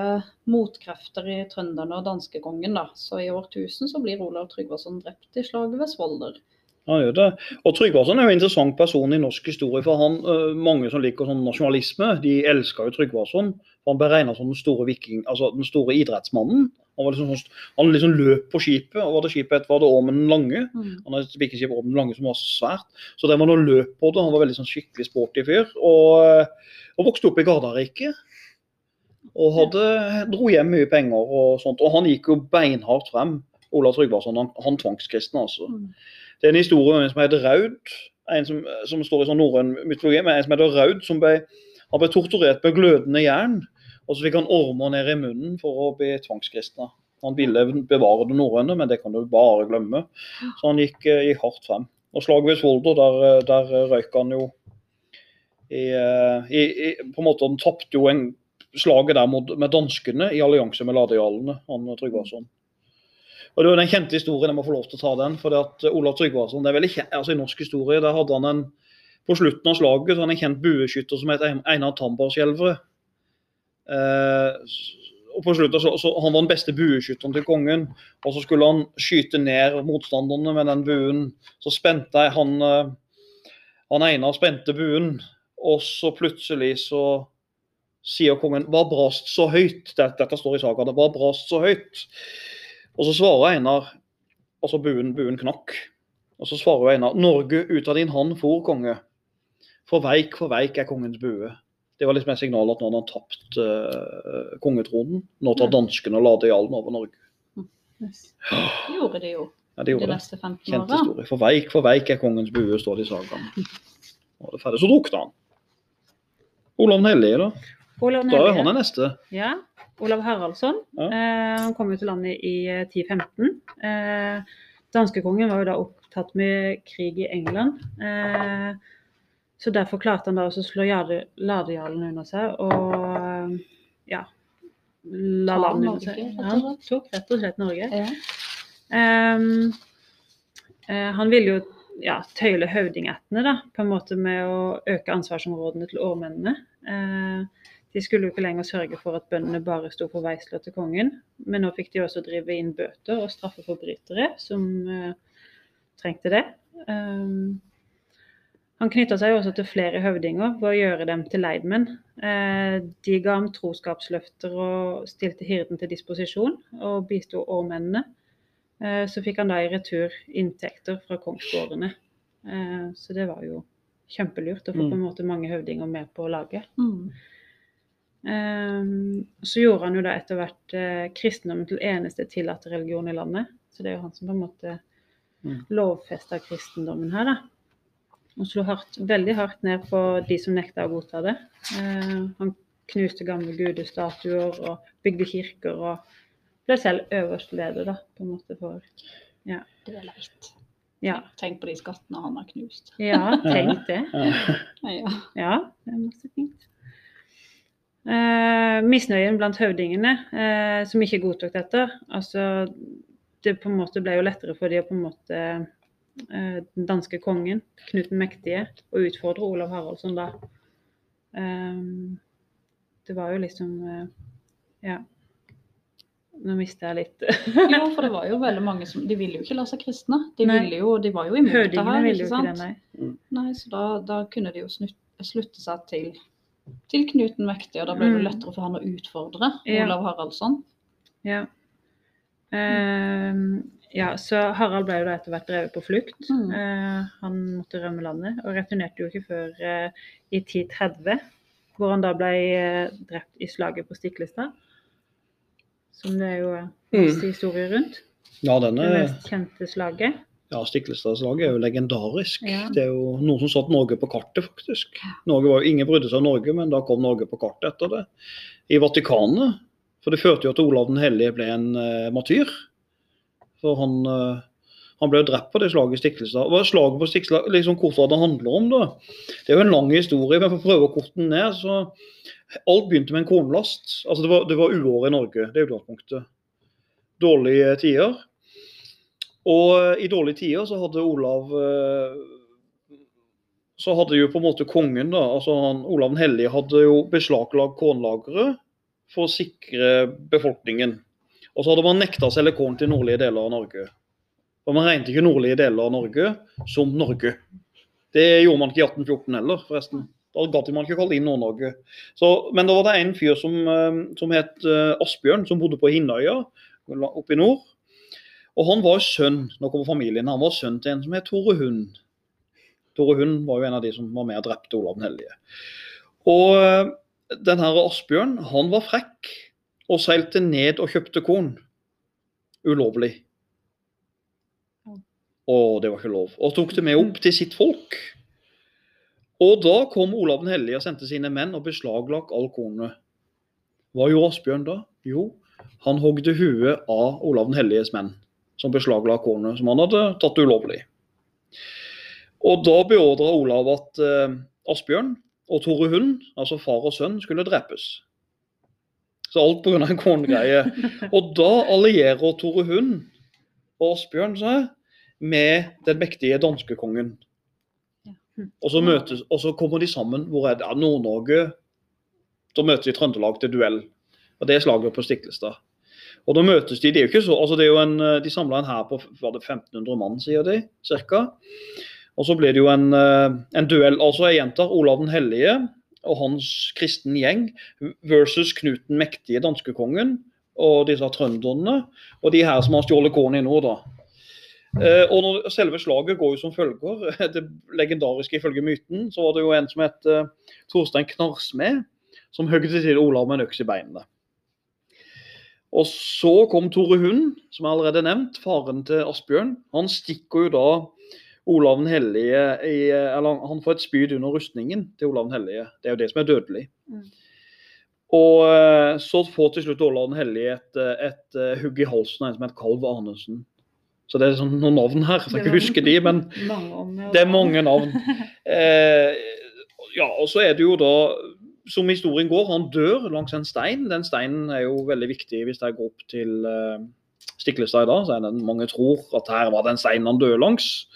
motkrefter i trønderne og danskekongen, da. Så i årtusen så blir Olav Tryggvason drept i slaget ved Svolder. Han gjør det. Og Tryggvason er jo en interessant person i norsk historie. for han, øh, Mange som liker sånn nasjonalisme, de elsker jo Tryggvason. Han ble regna som den store viking, altså den store idrettsmannen. Han var liksom, sånn- han liksom løp på skipet, og var det skipet var det Ormen den lange. Han hadde et vikingskip Ormen den lange som var svært. Så det var noe løp på det. Han var veldig sånn skikkelig sporty fyr. Og, øh, og vokste opp i Gardarriket. Og hadde, dro hjem mye penger og sånt. Og han gikk jo beinhardt frem. Olav Tryggvason, han, han tvangskristne, altså. Mm. Det er en historie om en som heter Raud, en som, som står i sånn norrøn mytologi, men en som heter Raud, som ble, han ble torturert med glødende jern. Og så fikk han ormer ned i munnen for å bli tvangskristna. Han ville bevare det norrøne, men det kan du bare glemme. Så han gikk, eh, gikk hardt frem. Og slaget ved Svolder, der, eh, der røyk han jo i, eh, i, i På en måte, han tapte jo en slaget der mot, med danskene i allianse med ladejarlene, han Tryggvason. Og det var den kjente historien, jeg må få lov til å ta den. for det at Olav Tryggvason, det er veldig kjent, altså I norsk historie der hadde han en på slutten av slaget så han en kjent bueskytter som het Einar Tambarskjelvre. Eh, og på slutten så, så Han var den beste bueskytteren til kongen. Og så skulle han skyte ned motstanderne med den buen. Så spente jeg han, eh, han Einar spente buen, og så plutselig så sier kongen 'Hva brast så høyt?' Dette, dette står i sagaene. 'Hva brast så høyt?' Og så svarer Einar Altså buen, buen knakk. Og så svarer Einar 'Norge ut av din hand for, konge'. For veik, for veik er kongens bue. Det var liksom et signal at nå hadde han tapt uh, kongetronen. Nå tar danskene jarlen over Norge. Yes. Det gjorde de jo Ja, de de gjorde det. neste 15 Kjent historie. For veik, for veik er kongens bue, står det i sagaen. Det er ferdig, så drukna han. Olav den hellige, da. Olav Da er han den neste. Ja, Olav Haraldsson. Ja. Eh, han kom jo til landet i eh, 1015. Eh, Danskekongen var jo da opptatt med krig i England. Eh, så derfor klarte han da å slå ladejalen ladejarlen under seg og eh, ja La landet under seg. Han tok rett og slett Norge. Ja. Um, uh, han ville jo ja, tøyle høvdingættene da, på en måte med å øke ansvarsområdene til årmennene. Eh, de skulle jo ikke lenger sørge for at bøndene bare sto for veisler til kongen, men nå fikk de også drive inn bøter og straffe forbrytere som eh, trengte det. Ehm, han knytta seg også til flere høvdinger ved å gjøre dem til leidmenn. Eh, de ga ham troskapsløfter og stilte hirden til disposisjon, og bisto årmennene. Eh, Så fikk han da i retur inntekter fra kongsgårdene. Eh, Så det var jo kjempelurt å få Mm. på en måte mange høvdinger med på laget. Mm. Så gjorde han jo da etter hvert kristendommen til eneste tillatte religion i landet. Så det er jo han som på en måte Mm. lovfesta kristendommen her, da. Og slo hardt, veldig hardt ned på de som nekta å godta det. Eh, Han knuste gamle gudestatuer og bygde kirker og ble selv øverste leder, da, på en måte for Det er leit. Ja, Tenk på de skattene han har knust. ja tenk det. Ja. Ja. Ja, det er masse fint. Eh, misnøyen blant høvdingene, eh, som ikke godtok dette. Altså, det på en måte ble jo lettere for de å på en måte den danske kongen, Knut den mektige, og utfordre Olav Haraldsson da. Ehm, det var jo liksom eh, Ja. Nå mista jeg litt Jo, for det var jo veldig mange som De ville jo ikke la seg kristne. De, Nei. ville jo, de var jo imot det Høvdingene her, ville jo ikke ikke det, sant? nei. Nei, så da, da kunne de jo snutt, slutte seg til, til Knut den mektige, og da ble det Mm. lettere for han å utfordre Ja. Olav Haraldsson. Ja. Ehm, ja, så Harald ble jo da etter hvert drevet på flukt. Mm. Eh, han måtte rømme landet, og returnerte jo ikke før eh, i 1030, hvor han da ble eh, drept i slaget på Stiklestad. Som det er jo masse historier rundt. Ja, denne... Det mest kjente slaget. ja, Stiklestadslaget er jo legendarisk. Ja. Det er jo noen som satte Norge på kartet, faktisk. Norge var, jo- ingen brydde seg om Norge, men da kom Norge på kartet etter det. I Vatikanet. For det førte jo til at Olav den hellige ble en uh, martyr. For han, eh, han ble jo drept på det slaget i Stiklestad. Hva slaget på Stiklestad liksom hva det handler om, da? Det er jo en lang historie, men for å prøve å korte den ned, så Alt begynte med en kornlast. Altså det var, det var uår i Norge, det er utgangspunktet. Dårlige tider. Og eh, i dårlige tider så hadde Olav eh, Så hadde jo på en måte kongen, da, altså han, Olav den hellige, hadde jo beslaglagt kornlageret for å sikre befolkningen. Og så hadde man nekta å selge korn til nordlige deler av Norge. Og man regnet ikke nordlige deler av Norge som Norge. Det gjorde man ikke i 1814 heller, forresten. Da gadd man ikke kalle inn Nord-Norge. Men da var det en fyr som, eh, som het eh, Asbjørn, som bodde på Hinnøya oppe i nord. Og han var sønn nå kommer familien, han var sønn til en som het Tore Hund. Tore Hund var jo en av de som var med og drepte Olav den hellige. Og eh, den her Asbjørn, han var frekk og seilte ned og kjøpte korn. Ulovlig. Og det var ikke lov. Og tok det med opp til sitt folk. Og da kom Olav den hellige og sendte sine menn og beslagla all kornet. Hva gjorde Asbjørn da? Jo, han hogde huet av Olav den helliges menn, som beslagla kornet som han hadde tatt ulovlig. Og da beordra Olav at eh, Asbjørn og Tore Hund, altså far og sønn, skulle drepes. Så alt pga. en korngreie. Og da allierer Tore Hund og Asbjørn seg med den mektige danskekongen. Og så, møtes, og så kommer de sammen. Hvor er det? Nord-Norge. Da møtes de Trøndelag til duell. Og Det er slaget på Stiklestad. Og da møtes De det er jo ikke så, altså det er jo en, de samla en hær på var det 1500 mann, sier de, cirka. Og så blir det jo en, eh, en duell. Altså jeg gjentar Olav den hellige og hans kristen gjeng versus Knut den mektige, danskekongen, og disse trønderne. Og de her som har stjålet korn i nord, da. Eh, og når, selve slaget går jo som følger. Det legendariske ifølge myten, så var det jo en som het eh, Torstein Knarsmed, som høgde til Olav med en øks i beinene. Og så kom Tore Hund, som jeg allerede nevnt, faren til Asbjørn. Han stikker jo da Olav den hellige i, Eller han får et spyd under rustningen til Olav den hellige. Det er jo det som er dødelig. Mm. Og eh, så får til slutt Olav den hellige et, eh, et, eh, hugg i halsen av en som het Kalv Arnesen. Så det er sånn noen navn her, så jeg skal ikke huske de, men det er mange navn. Eh, ja, og så er det jo da, som historien går, han dør langs en stein. Den steinen er jo veldig viktig hvis jeg går opp til eh, Stiklestad i dag. Så er det mange tror at her var den steinen han døde langs.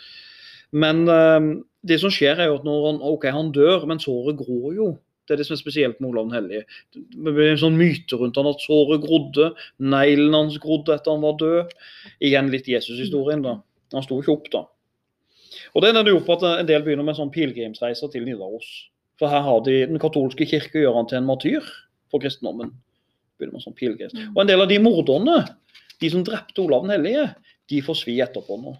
Men eh, det som skjer er jo at når han, ok, han dør, men såret gror jo. Det er det som er spesielt med Olav den hellige. Det blir en sånn myte rundt han at såret grodde, neglen hans grodde etter han var død. Igjen litt Jesus-historien, da. Han sto ikke opp, da. Og det ender jo på at en del begynner med sånn pilegrimsreiser til Nidaros. For her har de Den katolske kirke gjør han til en martyr for kristendommen. Begynner med sånn pilegrims. Og en del av de morderne, de som drepte Olav den hellige, de får svi etterpå nå.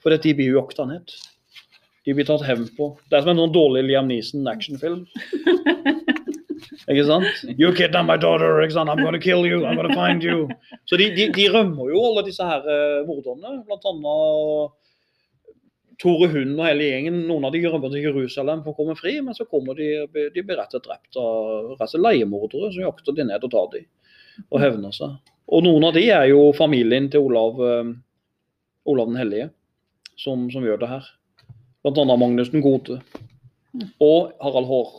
For de blir jo jakta ned. De blir tatt hevn på. Det er som en sånn dårlig Liam Neeson-actionfilm. Ikke sant? You kidnapped my daughter, ikke sant? I'm gonna kill you, I'm gonna find you. Så de, de, de rømmer jo alle disse her eh, morderne. Blant annet Tore Hund og hele gjengen. Noen av de rømmer til Jerusalem for å komme fri, men så kommer de, de blir rett og drept av og leiemordere som jakter de ned og tar de og hevner seg. Og noen av de er jo familien til Olav, eh, Olav den hellige som, som gjør det her. Blant annet Magnus den gode. Og Harald Hår,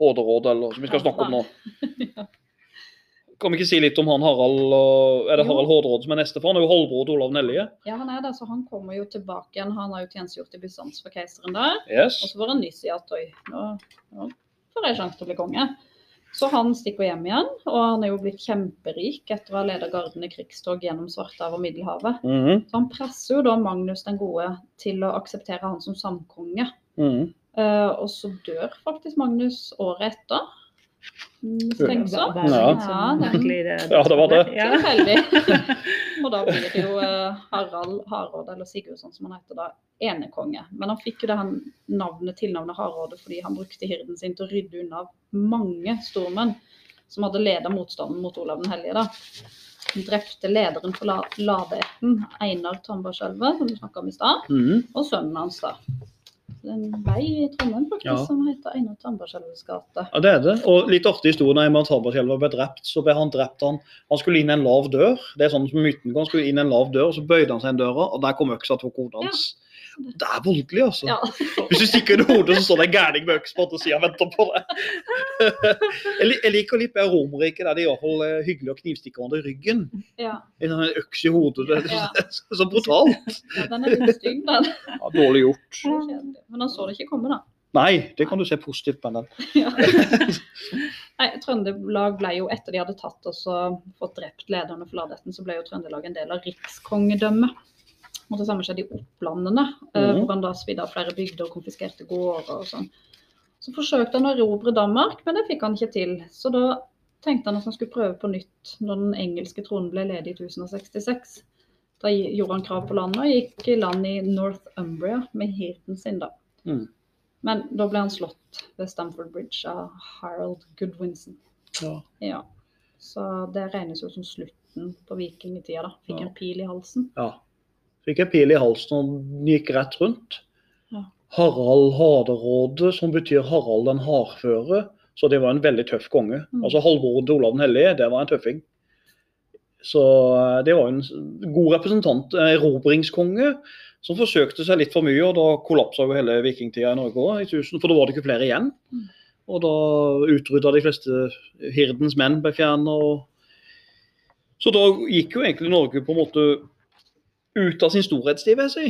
Hårderåd, eller som vi skal snakke om nå. kan vi ikke si litt om han Harald Er det. Harald Hårderåd som er neste? For han er jo halvbror til Olav Nellie. Ja, han er det, så han kommer jo tilbake igjen. Han har jo tjenestegjort i Bysants for keiseren der. Yes. Og så får han nyss i at oi, nå, nå får jeg sjanse til å bli konge. Så han stikker hjem igjen, og han er jo blitt kjemperik etter å ha ledet garden i krigstog gjennom Svartehavet og Middelhavet. Mhm, Så han presser jo da Magnus den gode til å akseptere han som samkonge. Mm -hmm. uh, og så dør faktisk Magnus året etter. Mistenksomt. Ja. sånn Ja, det. Ja, det var det. Ja. Tilfeldig. og da blir det jo eh, Harald Hardråde, eller Sigurdsson som han heter da, enekonge. Men han fikk jo det navnet, tilnavnet Hardråde fordi han brukte hirden sin til å rydde unna mange stormenn som hadde ledet motstanden mot Olav den hellige. da. Han drepte lederen for la Ladeætten, Einar Tambarskjelvet, som du snakka om i stad, mm. og sønnen hans. da. En vei i Trondheim faktisk Ja. som heter Einar Tambarskjelvets gate. Ja, det er det. Og litt artig historie når Einar Tambarskjelv ble drept. Så ble han drept han, han skulle inn en lav dør. Det er sånn som myten går. Han skulle inn en lav dør, og så bøyde han seg inn døra, og der kom øksa til hodet hans. Det er voldelig, altså. Ja. Hvis du stikker under hodet, så står det en gærning med øks på andre sida og venter på deg. jeg, liker litt mer Romerriket, der det er iallfall eh, hyggelig å knivstikke hverandre i ryggen. ja. En sånn øks i hodet. Det er så, så brutalt. ja, den er litt stygg, den. Ja, dårlig gjort. Men han så det ikke komme, da. Nei, det kan du se positivt på den. Ja. Nei, Trøndelag ble jo, etter de hadde tatt og fått drept lederne for Ladetten, så ble jo Trøndelag en del av rikskongedømmet. Og det samme skjedde i Opplandene, Mhm. hvor han da svidde av flere bygder og konfiskerte gårder og sånn. Så forsøkte han å erobre Danmark, men det fikk han ikke til. Så da tenkte han at han skulle prøve på nytt når den engelske tronen ble ledig i 1066. Da gjorde han krav på landet og gikk i land i Northumbria med heaten sin, da. Mm. Men da ble han slått ved Stamford Bridge av Harold Goodwinson. Ja. Ja. Så det regnes jo som slutten på vikingtida, da. Fikk Ja. en pil i halsen. ja. Fikk en pil i halsen og gikk rett rundt. Harald Harderåde, som betyr Harald den hardføre. Så det var en veldig tøff konge. Mm. Altså Halvbroren til Olav den hellige, det var en tøffing. Så eh, det var en god representant, en erobringskonge, som forsøkte seg litt for mye. og Da kollapsa jo hele vikingtida i Norge òg, for da var det ikke flere igjen. Mm. Og da utrydda de fleste hirdens menn ble fjerna. Så da gikk jo egentlig Norge på en måte ut av sin storhetstid, vil jeg si.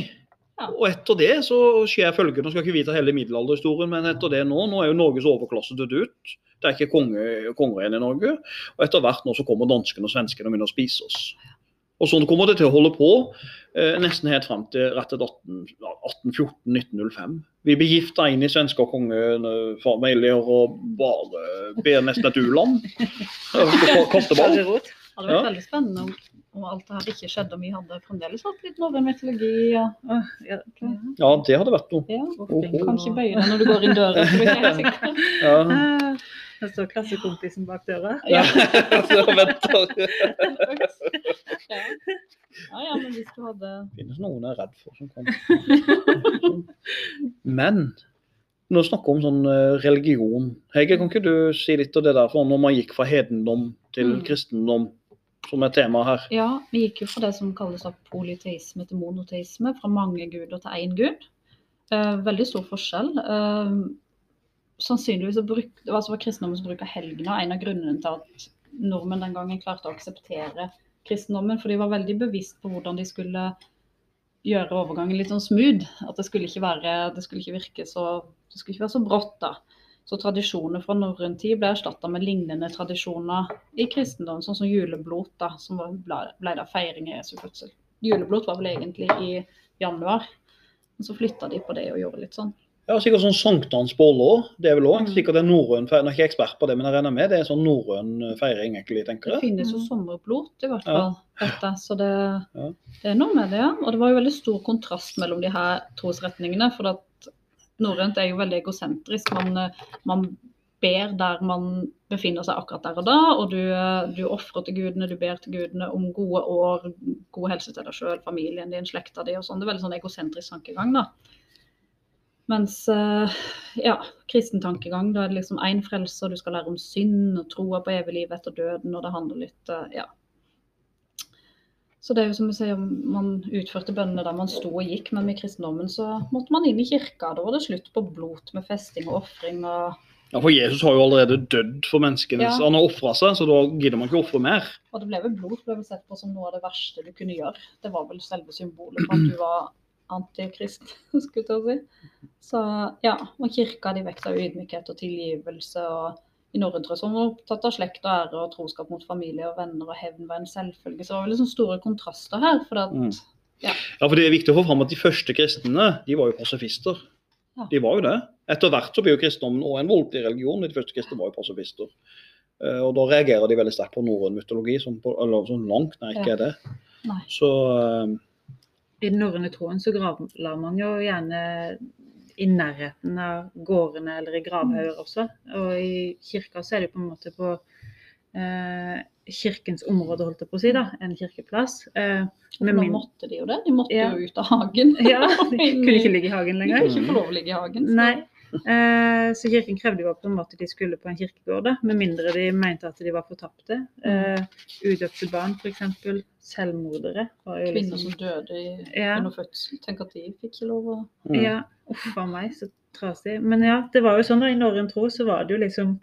Ja. Og etter det så skjer følgende, skal ikke vi ta hele middelalderhistorien, men etter det nå, nå er jo Norges overklasse dødd ut. Det er ikke konge, konger igjen i Norge. Og etter hvert nå så kommer danskene og svenskene og begynner å spise oss. Og sånn kommer det til å holde på eh, nesten helt frem til rett til 1814-1905. Vi blir gifta inn i svenske og kongefamilier og bare ber nesten et u-land. Kasteball. Det hadde vært veldig spennende om, om alt det her ikke skjedde, om vi hadde fremdeles hatt litt norrøn mytologi. Og, ja, ja. Ja, det hadde vært noe. Ja. Oho. Kan ikke bøye deg når du går inn døra. du er ikke helt sikker. Ja. Ah, Der står klassekompisen bak døra. Ja. Så venter. Ja. ja, ja, men hvis du hadde Det finnes noen jeg er redd for som kommer. Men når vi snakker om sånn eh, religion Hege, kan ikke du si litt av det der for når man gikk fra hedendom til Mm. kristendom, som er tema her? Ja, vi gikk jo fra det som kalles polyteisme til monoteisme, fra mange guder til én gud. Eh, veldig stor forskjell. Eh, sannsynligvis bruk, det var, altså var kristendommen som bruker helgener en av grunnene til at nordmenn den gangen klarte å akseptere kristendommen, for de var veldig bevisst på hvordan de skulle gjøre overgangen litt sånn smooth. At det skulle ikke være, det skulle ikke virke så det skulle ikke være så brått. da. Så tradisjoner fra norrøn tid ble erstatta med lignende tradisjoner i kristendom, sånn som juleblot, da, som ble, ble da feiring av Jesu fødsel. Juleblot var vel egentlig i januar, men så flytta de på det og gjorde litt sånn. Ja, Sikkert sånn sankthansbolle òg. Det er vel òg Mm. sikkert en norrøn feiring. Jeg er ikke ekspert på det, men jeg regner med det er en sånn norrøn feiring, egentlig, tenker jeg. Det finnes jo Mm. sommerblot, i hvert Ja. fall. Dette, så det, Ja. det er noe med det, ja. Og det var jo veldig stor kontrast mellom de her trosretningene. For at norrønt er jo veldig egosentrisk. Man, eh, man ber der man befinner seg akkurat der og da, og du, eh, du ofrer til gudene, du ber til gudene om gode år, god helse til deg sjøl, familien din, slekta di og sånn. Det er veldig sånn egosentrisk tankegang, da. Mens eh, ja, kristen tankegang, da er det liksom én frelser, du skal lære om synd og troa på evig liv etter døden, og det handler litt ja. Så det er jo som vi sier, man utførte bønnene der man sto og gikk, men med kristendommen så måtte man inn i kirka. Da var det slutt på blot med festing og ofring og Ja, For Jesus har jo allerede dødd for menneskene. Ja. Han har ofra seg, så da gidder man ikke å ofre mer. Og det ble vel blod ble vel sett på som noe av det verste du kunne gjøre. Det var vel selve symbolet på at du var antikrist, skulle jeg si. Så ja, og kirka de vekta ydmykhet og tilgivelse. og i norrøn tro som var opptatt av slekt og ære og troskap mot familie og venner og hevn var en selvfølge. Så det var sånn store kontraster her. for at Mm. Ja, for Det er viktig å få fram at de første kristne de var jo pasifister. Ja. De var jo det. Etter hvert så blir jo kristendommen også en voldelig religion. De første kristne var jo pasifister. Eh, Og da reagerer de veldig sterkt på norrøn mytologi, som, på, eller, som langt nær ikke Ja. er det. Nei. Så eh, I den norrøne troen så gravla man jo gjerne i nærheten av gårdene eller i gravhauger også. Og i kirka så er det på en måte på eh, kirkens område, holdt jeg på å si, da, en kirkeplass. Eh, nå min- måtte de jo det. De måtte Ja. jo ut av hagen. Ja, de kunne ikke ligge i hagen De lenger. kunne ikke få lov å ligge i hagen. så- Nei. Eh, så kirken krevde jo på en måte de skulle på en kirkegård, da, med mindre de mente at de var fortapte. Eh, udøpte barn, f.eks. Selvmordere. Var jo Kvinner liksom, som døde i, Ja. under fødsel. Tenk at de fikk ikke lov å mm. Ja, uff a meg, så trasig. Men ja, det var jo sånn da, i norrøn tro så var det jo liksom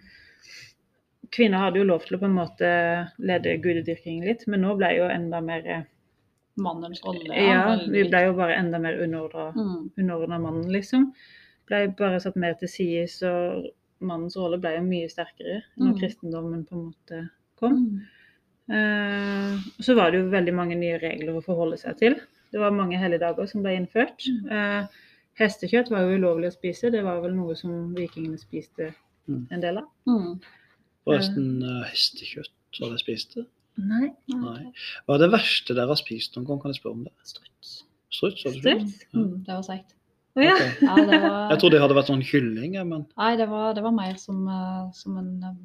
Kvinner hadde jo lov til å på en måte lede gudedyrkingen litt, men nå ble jo enda mer eh, Mannens rolle. Ja, vi ble jo bare enda mer underordna mm. mannen, liksom. Ble bare satt mer til side, så mannens rolle ble jo mye sterkere når Mm. kristendommen på en måte kom. Mm. Eh, så var det jo veldig mange nye regler å forholde seg til. Det var mange helligdager som ble innført. Mm. Eh, hestekjøtt var jo ulovlig å spise, det var vel noe som vikingene spiste Mm. en del av. Mm. Forresten, eh, hestekjøtt, var det spiste? Nei. Nei. Hva er det verste dere har spist noen gang? Kan jeg spørre om det? Struts. Struts? Struts? Ja. Mm, det var seigt. Å ja. Var Jeg trodde det hadde vært sånn kylling, men Nei, det var, det var mer som, eh, som en um,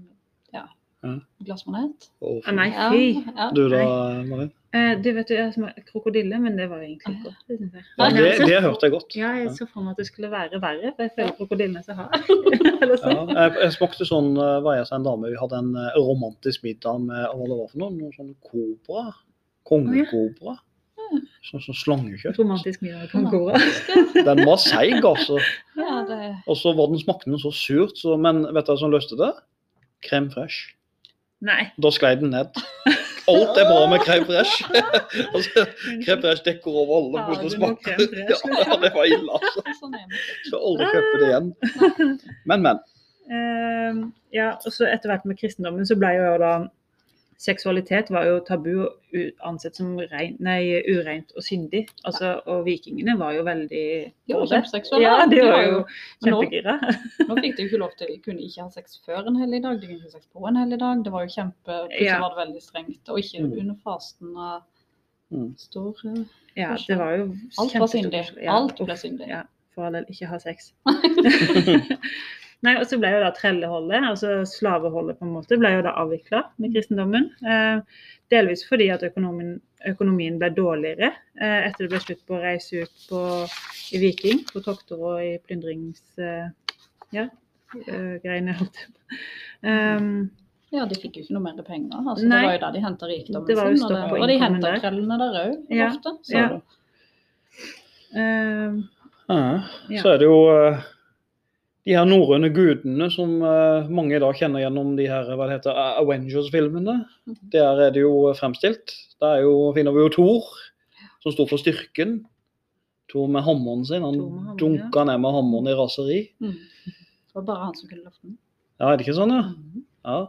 ja, Ja. glassmanet. Oh, nei, fy. ja. Du da, Marin? Uh, du vet jo, jeg smaker krokodille, men det var egentlig ikke godt. Det. Ja, det, det hørte jeg godt. Ja, jeg så for meg at det skulle være verre, for jeg føler krokodillene så harde. Ja, jeg, jeg smakte sånn, eh, var jeg hos en dame, vi hadde en eh, romantisk middag med hva det var for noe, noe sånn kobra, kongekobra, sånn som slangekjøtt. Romantisk middag med kongekora. Den var seig, altså. Ja, det, Og så var den smakte den så surt, så, men vet du hva som løste det? Krem fresh. Nei. Da sklei den ned. Alt er bra med crème fresh. altså, crème fresh dekker over alle hvordan noe smaker. Ja, det var ille, altså. Så det. Aldri kjøpe det igjen. Men, men. Uh, ja, og så etter hvert med kristendommen så ble jo da Seksualitet var jo tabu og ansett som rein, nei, ureint og syndig. Altså, og vikingene var jo veldig De var kjempeseksuelle. Ja, de var jo kjempegira. nå- Nå fikk de jo ikke lov til, de kunne ikke ha sex før en helligdag, de kunne ikke ha sex på en helligdag. Det var jo kjempe, plutselig Ja. var det veldig strengt. Og ikke Mm. under fasten av Mm. stor eh, Ja, det var jo Alt var syndig. Ja, Alt ble syndig. Ja, for all del, ikke ha sex. Nei, og så ble jo da trelleholdet, altså slaveholdet på en måte, ble jo da avvikla med kristendommen. Eh, delvis fordi at økonomien, økonomien ble dårligere eh, etter det ble slutt på å reise ut på, i Viking, på tokter og i plyndrings... Eh, ja, eh, greiene. Um, Ja, de fikk jo ikke noe mer penger. Altså, Nei. det var jo da de henta rikdommen Det var jo sin. Og, det, og de henta der. trellene der òg, Ja, ofte. Så ja. du. um, Ja. Ja. Så er det jo eh, de her norrøne gudene som uh, mange i dag kjenner gjennom de her hva det heter, Avengers-filmene. Der er det jo fremstilt. Der er jo, finner vi jo Thor, som sto for styrken. Thor med hammeren sin. Han Thor med hammeren, ned med hammeren i raseri. Mm. Det var bare han som kunne løfte den. Ja, er det ikke sånn, ja? Mm. ja.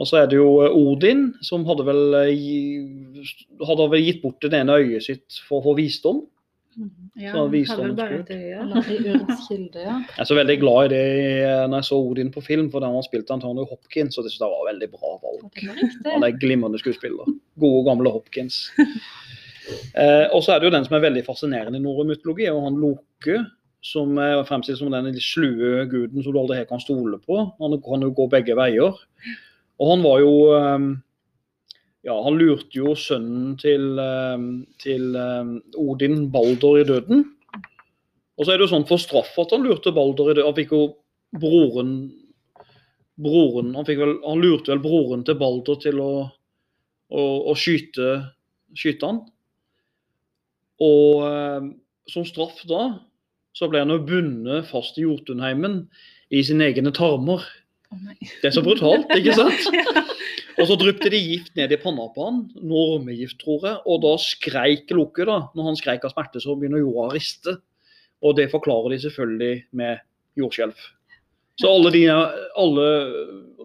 Og så er det jo eh, Odin, som hadde vel, eh, hadde vel gitt bort det ene øyet sitt for å få visdom. Mhm. ja, Så han viste hadde vel han bare et et øye. Eller i Urens kilde, ja. Jeg er så veldig glad i det eh, når jeg så Odin på film, for da han spilte spilt Antonio Hopkins, og det synes jeg var veldig bra valg. Han er glimrende skuespiller. Gode, gamle Hopkins. Eh, og så er det jo den som er veldig fascinerende i norrøn mytologi, og han Loke, som er fremstilt som den slue guden som du aldri helt kan stole på. Han kan jo gå begge veier. Og han var jo eh, Ja, han lurte jo sønnen til, eh, til eh, Odin, Balder, i døden. Og så er det jo sånn for straff at han lurte Balder i døden. Han fikk jo broren broren han, vel, han lurte vel broren til Balder til å, å, å skyte, skyte han. Og eh, som straff da, så ble han jo bundet fast i Jotunheimen i sine egne tarmer. Oh. Det er så brutalt, ikke sant? Og så dryppte de gift ned i panna på han, normegift, tror jeg, og da skreik Loke, da. Når han skreik av smerte, så begynner jorda å riste. Og det forklarer de selvfølgelig med jordskjelv. Så alle de, alle,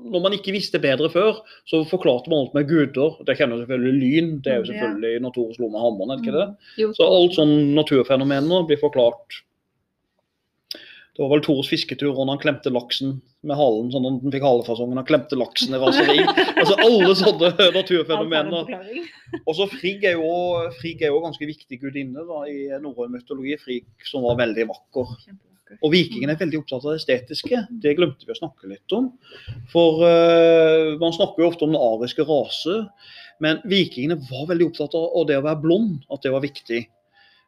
Når man ikke visste bedre før, så forklarte man alt med guder. Det kjenner selvfølgelig lyn, det er jo selvfølgelig natur Tore slår med hammeren, er det ikke det? Så alt sånn naturfenomener blir forklart. Det var vel Tores fisketur og han klemte laksen med halen, sånn at han fikk halefasongen. Han klemte laksen i raseri. Altså alle sånne naturfenomener. Og så Frigg er jo, Frigg er jo ganske viktig gudinne da, i norrøn mytologi. Frigg som var veldig vakker. Og vikingene er veldig opptatt av det estetiske. Det glemte vi å snakke litt om. For uh, man snakker jo ofte om den ariske rase, men vikingene var veldig opptatt av av det å være blond, at det var viktig.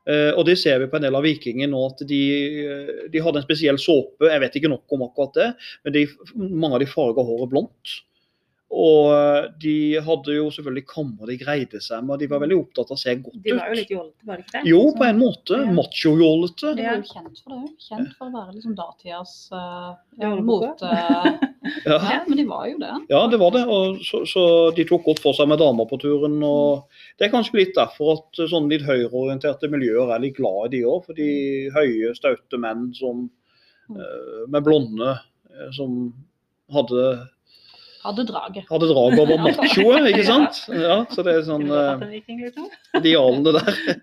Eh, og det ser vi på en del av vikingene nå, at de, eh, de hadde en spesiell såpe. Jeg vet ikke nok om akkurat det, men de, mange av de farga håret blondt. Og eh, de hadde jo selvfølgelig kammer de greide seg men de var veldig opptatt av å se godt ut. De var jo litt jålete, var det ikke det? Jo, på en måte. Ja. Macho-jålete. De var jo kjent for det. Kjent for å være liksom datidas uh, mote... Ja. ja, men de var jo det. Ja, det var det. Og så, så de tok godt for seg med damer på turen. og Det er kanskje litt derfor at sånne litt høyreorienterte miljøer er litt glad i de òg. For de høye, staute menn som, uh, med blonde eh, som hadde, Hadde draget. hadde draget og var machoe, ikke sant? Ja, så det er sånn eh, liksom? idealene der.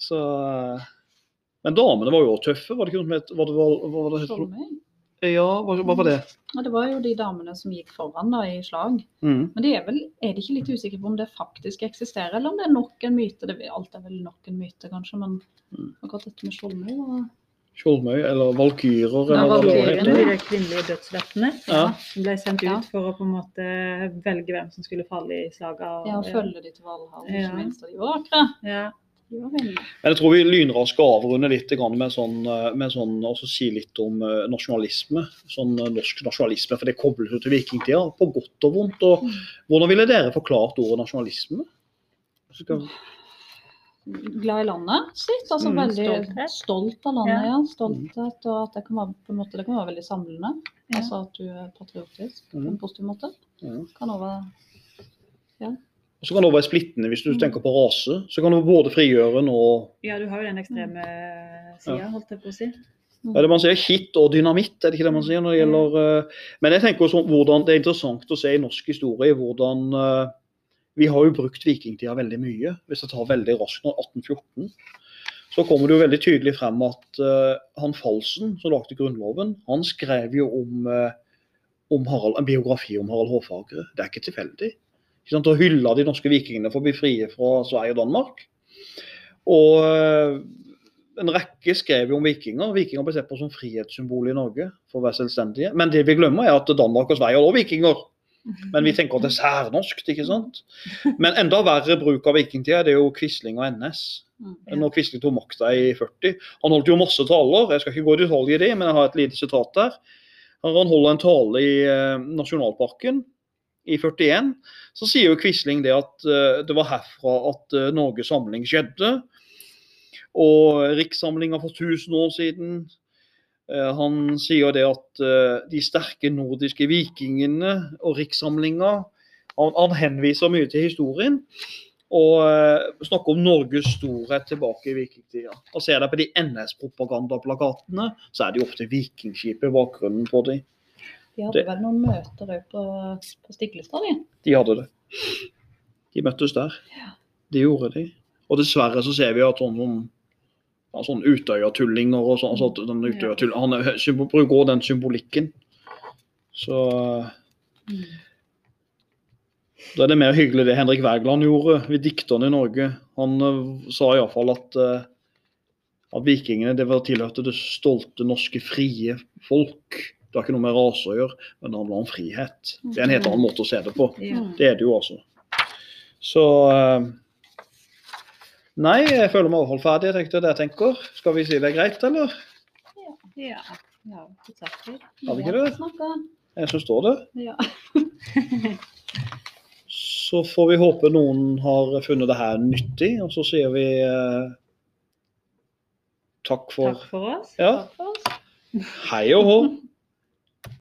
Så eh, Men damene var jo også tøffe, var det ikke noe som het Skjoldmøy. Ja, hva, hva var det? Ja, det var jo de damene som gikk foran da i slag. Mm. Men det er vel er de ikke litt usikre på om det faktisk eksisterer, eller om det er nok en myte? Det, alt er vel nok en myte, kanskje, men Mm. akkurat dette med Skjoldmøy var Skjoldmøy, eller valkyrer, eller hva det heter. De kvinnelige dødslettene Ja. som ble sendt ut for å på en måte velge hvem som skulle falle i slaget. og- Ja, og følge de til Valhall, Ja. ikke minst. Og de var vakre. Ja. De var venner. Men jeg tror vi lynraskt skal avrunde litt med sånn, eh, med sånn altså si litt om eh, nasjonalisme. Sånn eh, norsk nasjonalisme, for det kobles jo til vikingtida, på godt og vondt. Og Mm. hvordan ville dere forklart ordet nasjonalisme? Skal, Glad i landet sitt. altså Mm, veldig stolthet. stolt av landet, Ja. ja. Stolthet, og at det kan være, på en måte, det kan være veldig samlende. Ja. Altså at du er patriotisk på Mm. en positiv måte. ja. Kan også være Og så kan det også være splittende hvis du Mm. tenker på rase. Så kan det både frigjøre og ja, du har jo den ekstreme sida, holdt jeg på å si. mm. Er det man sier? Hit og dynamitt, er det ikke det man sier? når det gjelder... eh, Men jeg tenker sånn, hvordan, det er interessant å se i norsk historie hvordan eh, Vi har jo brukt vikingtida veldig mye. Hvis jeg tar veldig raskt nå, 1814, så kommer det jo veldig tydelig frem at uh, han Falsen, som lagde Grunnloven, han skrev jo om, uh, om Harald, en biografi om Harald Hårfagre. Det er ikke tilfeldig. Ikke sant? Og hylla de norske vikingene for å bli frie fra Sverige og Danmark. Og uh, en rekke skrev jo om vikinger. Vikinger ble sett på som frihetssymbol i Norge for å være selvstendige. Men det vi glemmer er at Danmark og Sverige også vikinger. Men vi tenker at det er særnorsk, ikke sant. Men enda verre bruk av vikingtida det er jo Quisling og NS. Mm. Når Quisling tok makta i 40. Han holdt jo masse taler, jeg skal ikke gå i detalj i det, men jeg har et lite sitat der. Han holder en tale i eh, nasjonalparken i 41. Så sier jo Quisling det at eh, det var herfra at eh, Norges samling skjedde. Og rikssamlinga for 1000 år siden. Eh, han sier jo det at eh, de sterke nordiske vikingene og rikssamlinga han, han henviser mye til historien. Og eh, snakker om Norges storhet tilbake i vikingtida. Og Ser deg på de NS-propagandaplakatene, så er det jo ofte vikingskip i bakgrunnen på dem. De hadde Det- vel noen møter òg på, på Stiklestad, de. De hadde det. De møttes der. Det gjorde de. Og dessverre så ser vi at sånn, ja, sånn Utøya-tullinger og sånn, altså den Utøya-tull- han er- bruker bruker den symbolikken. Så Mm. da er det mer hyggelig det Henrik Wergeland gjorde ved dikterne i Norge. Han uh, sa iallfall at, uh, at vikingene det var tilhørte det stolte norske frie folk. Det har ikke noe med rase å gjøre, men det handler om frihet. Det er en helt annen måte å se det på. Det er det jo altså. Så eh, Nei, jeg føler meg overholdferdig. ferdig. Jeg tenkte det jeg tenker. Skal vi si det er greit, eller? Ja. ja. Har vi ikke det? Jeg syns står det. Ja. Så får vi håpe noen har funnet det her nyttig, og så sier vi eh, takk for Takk for oss. Ja. Takk for oss. hei og hå.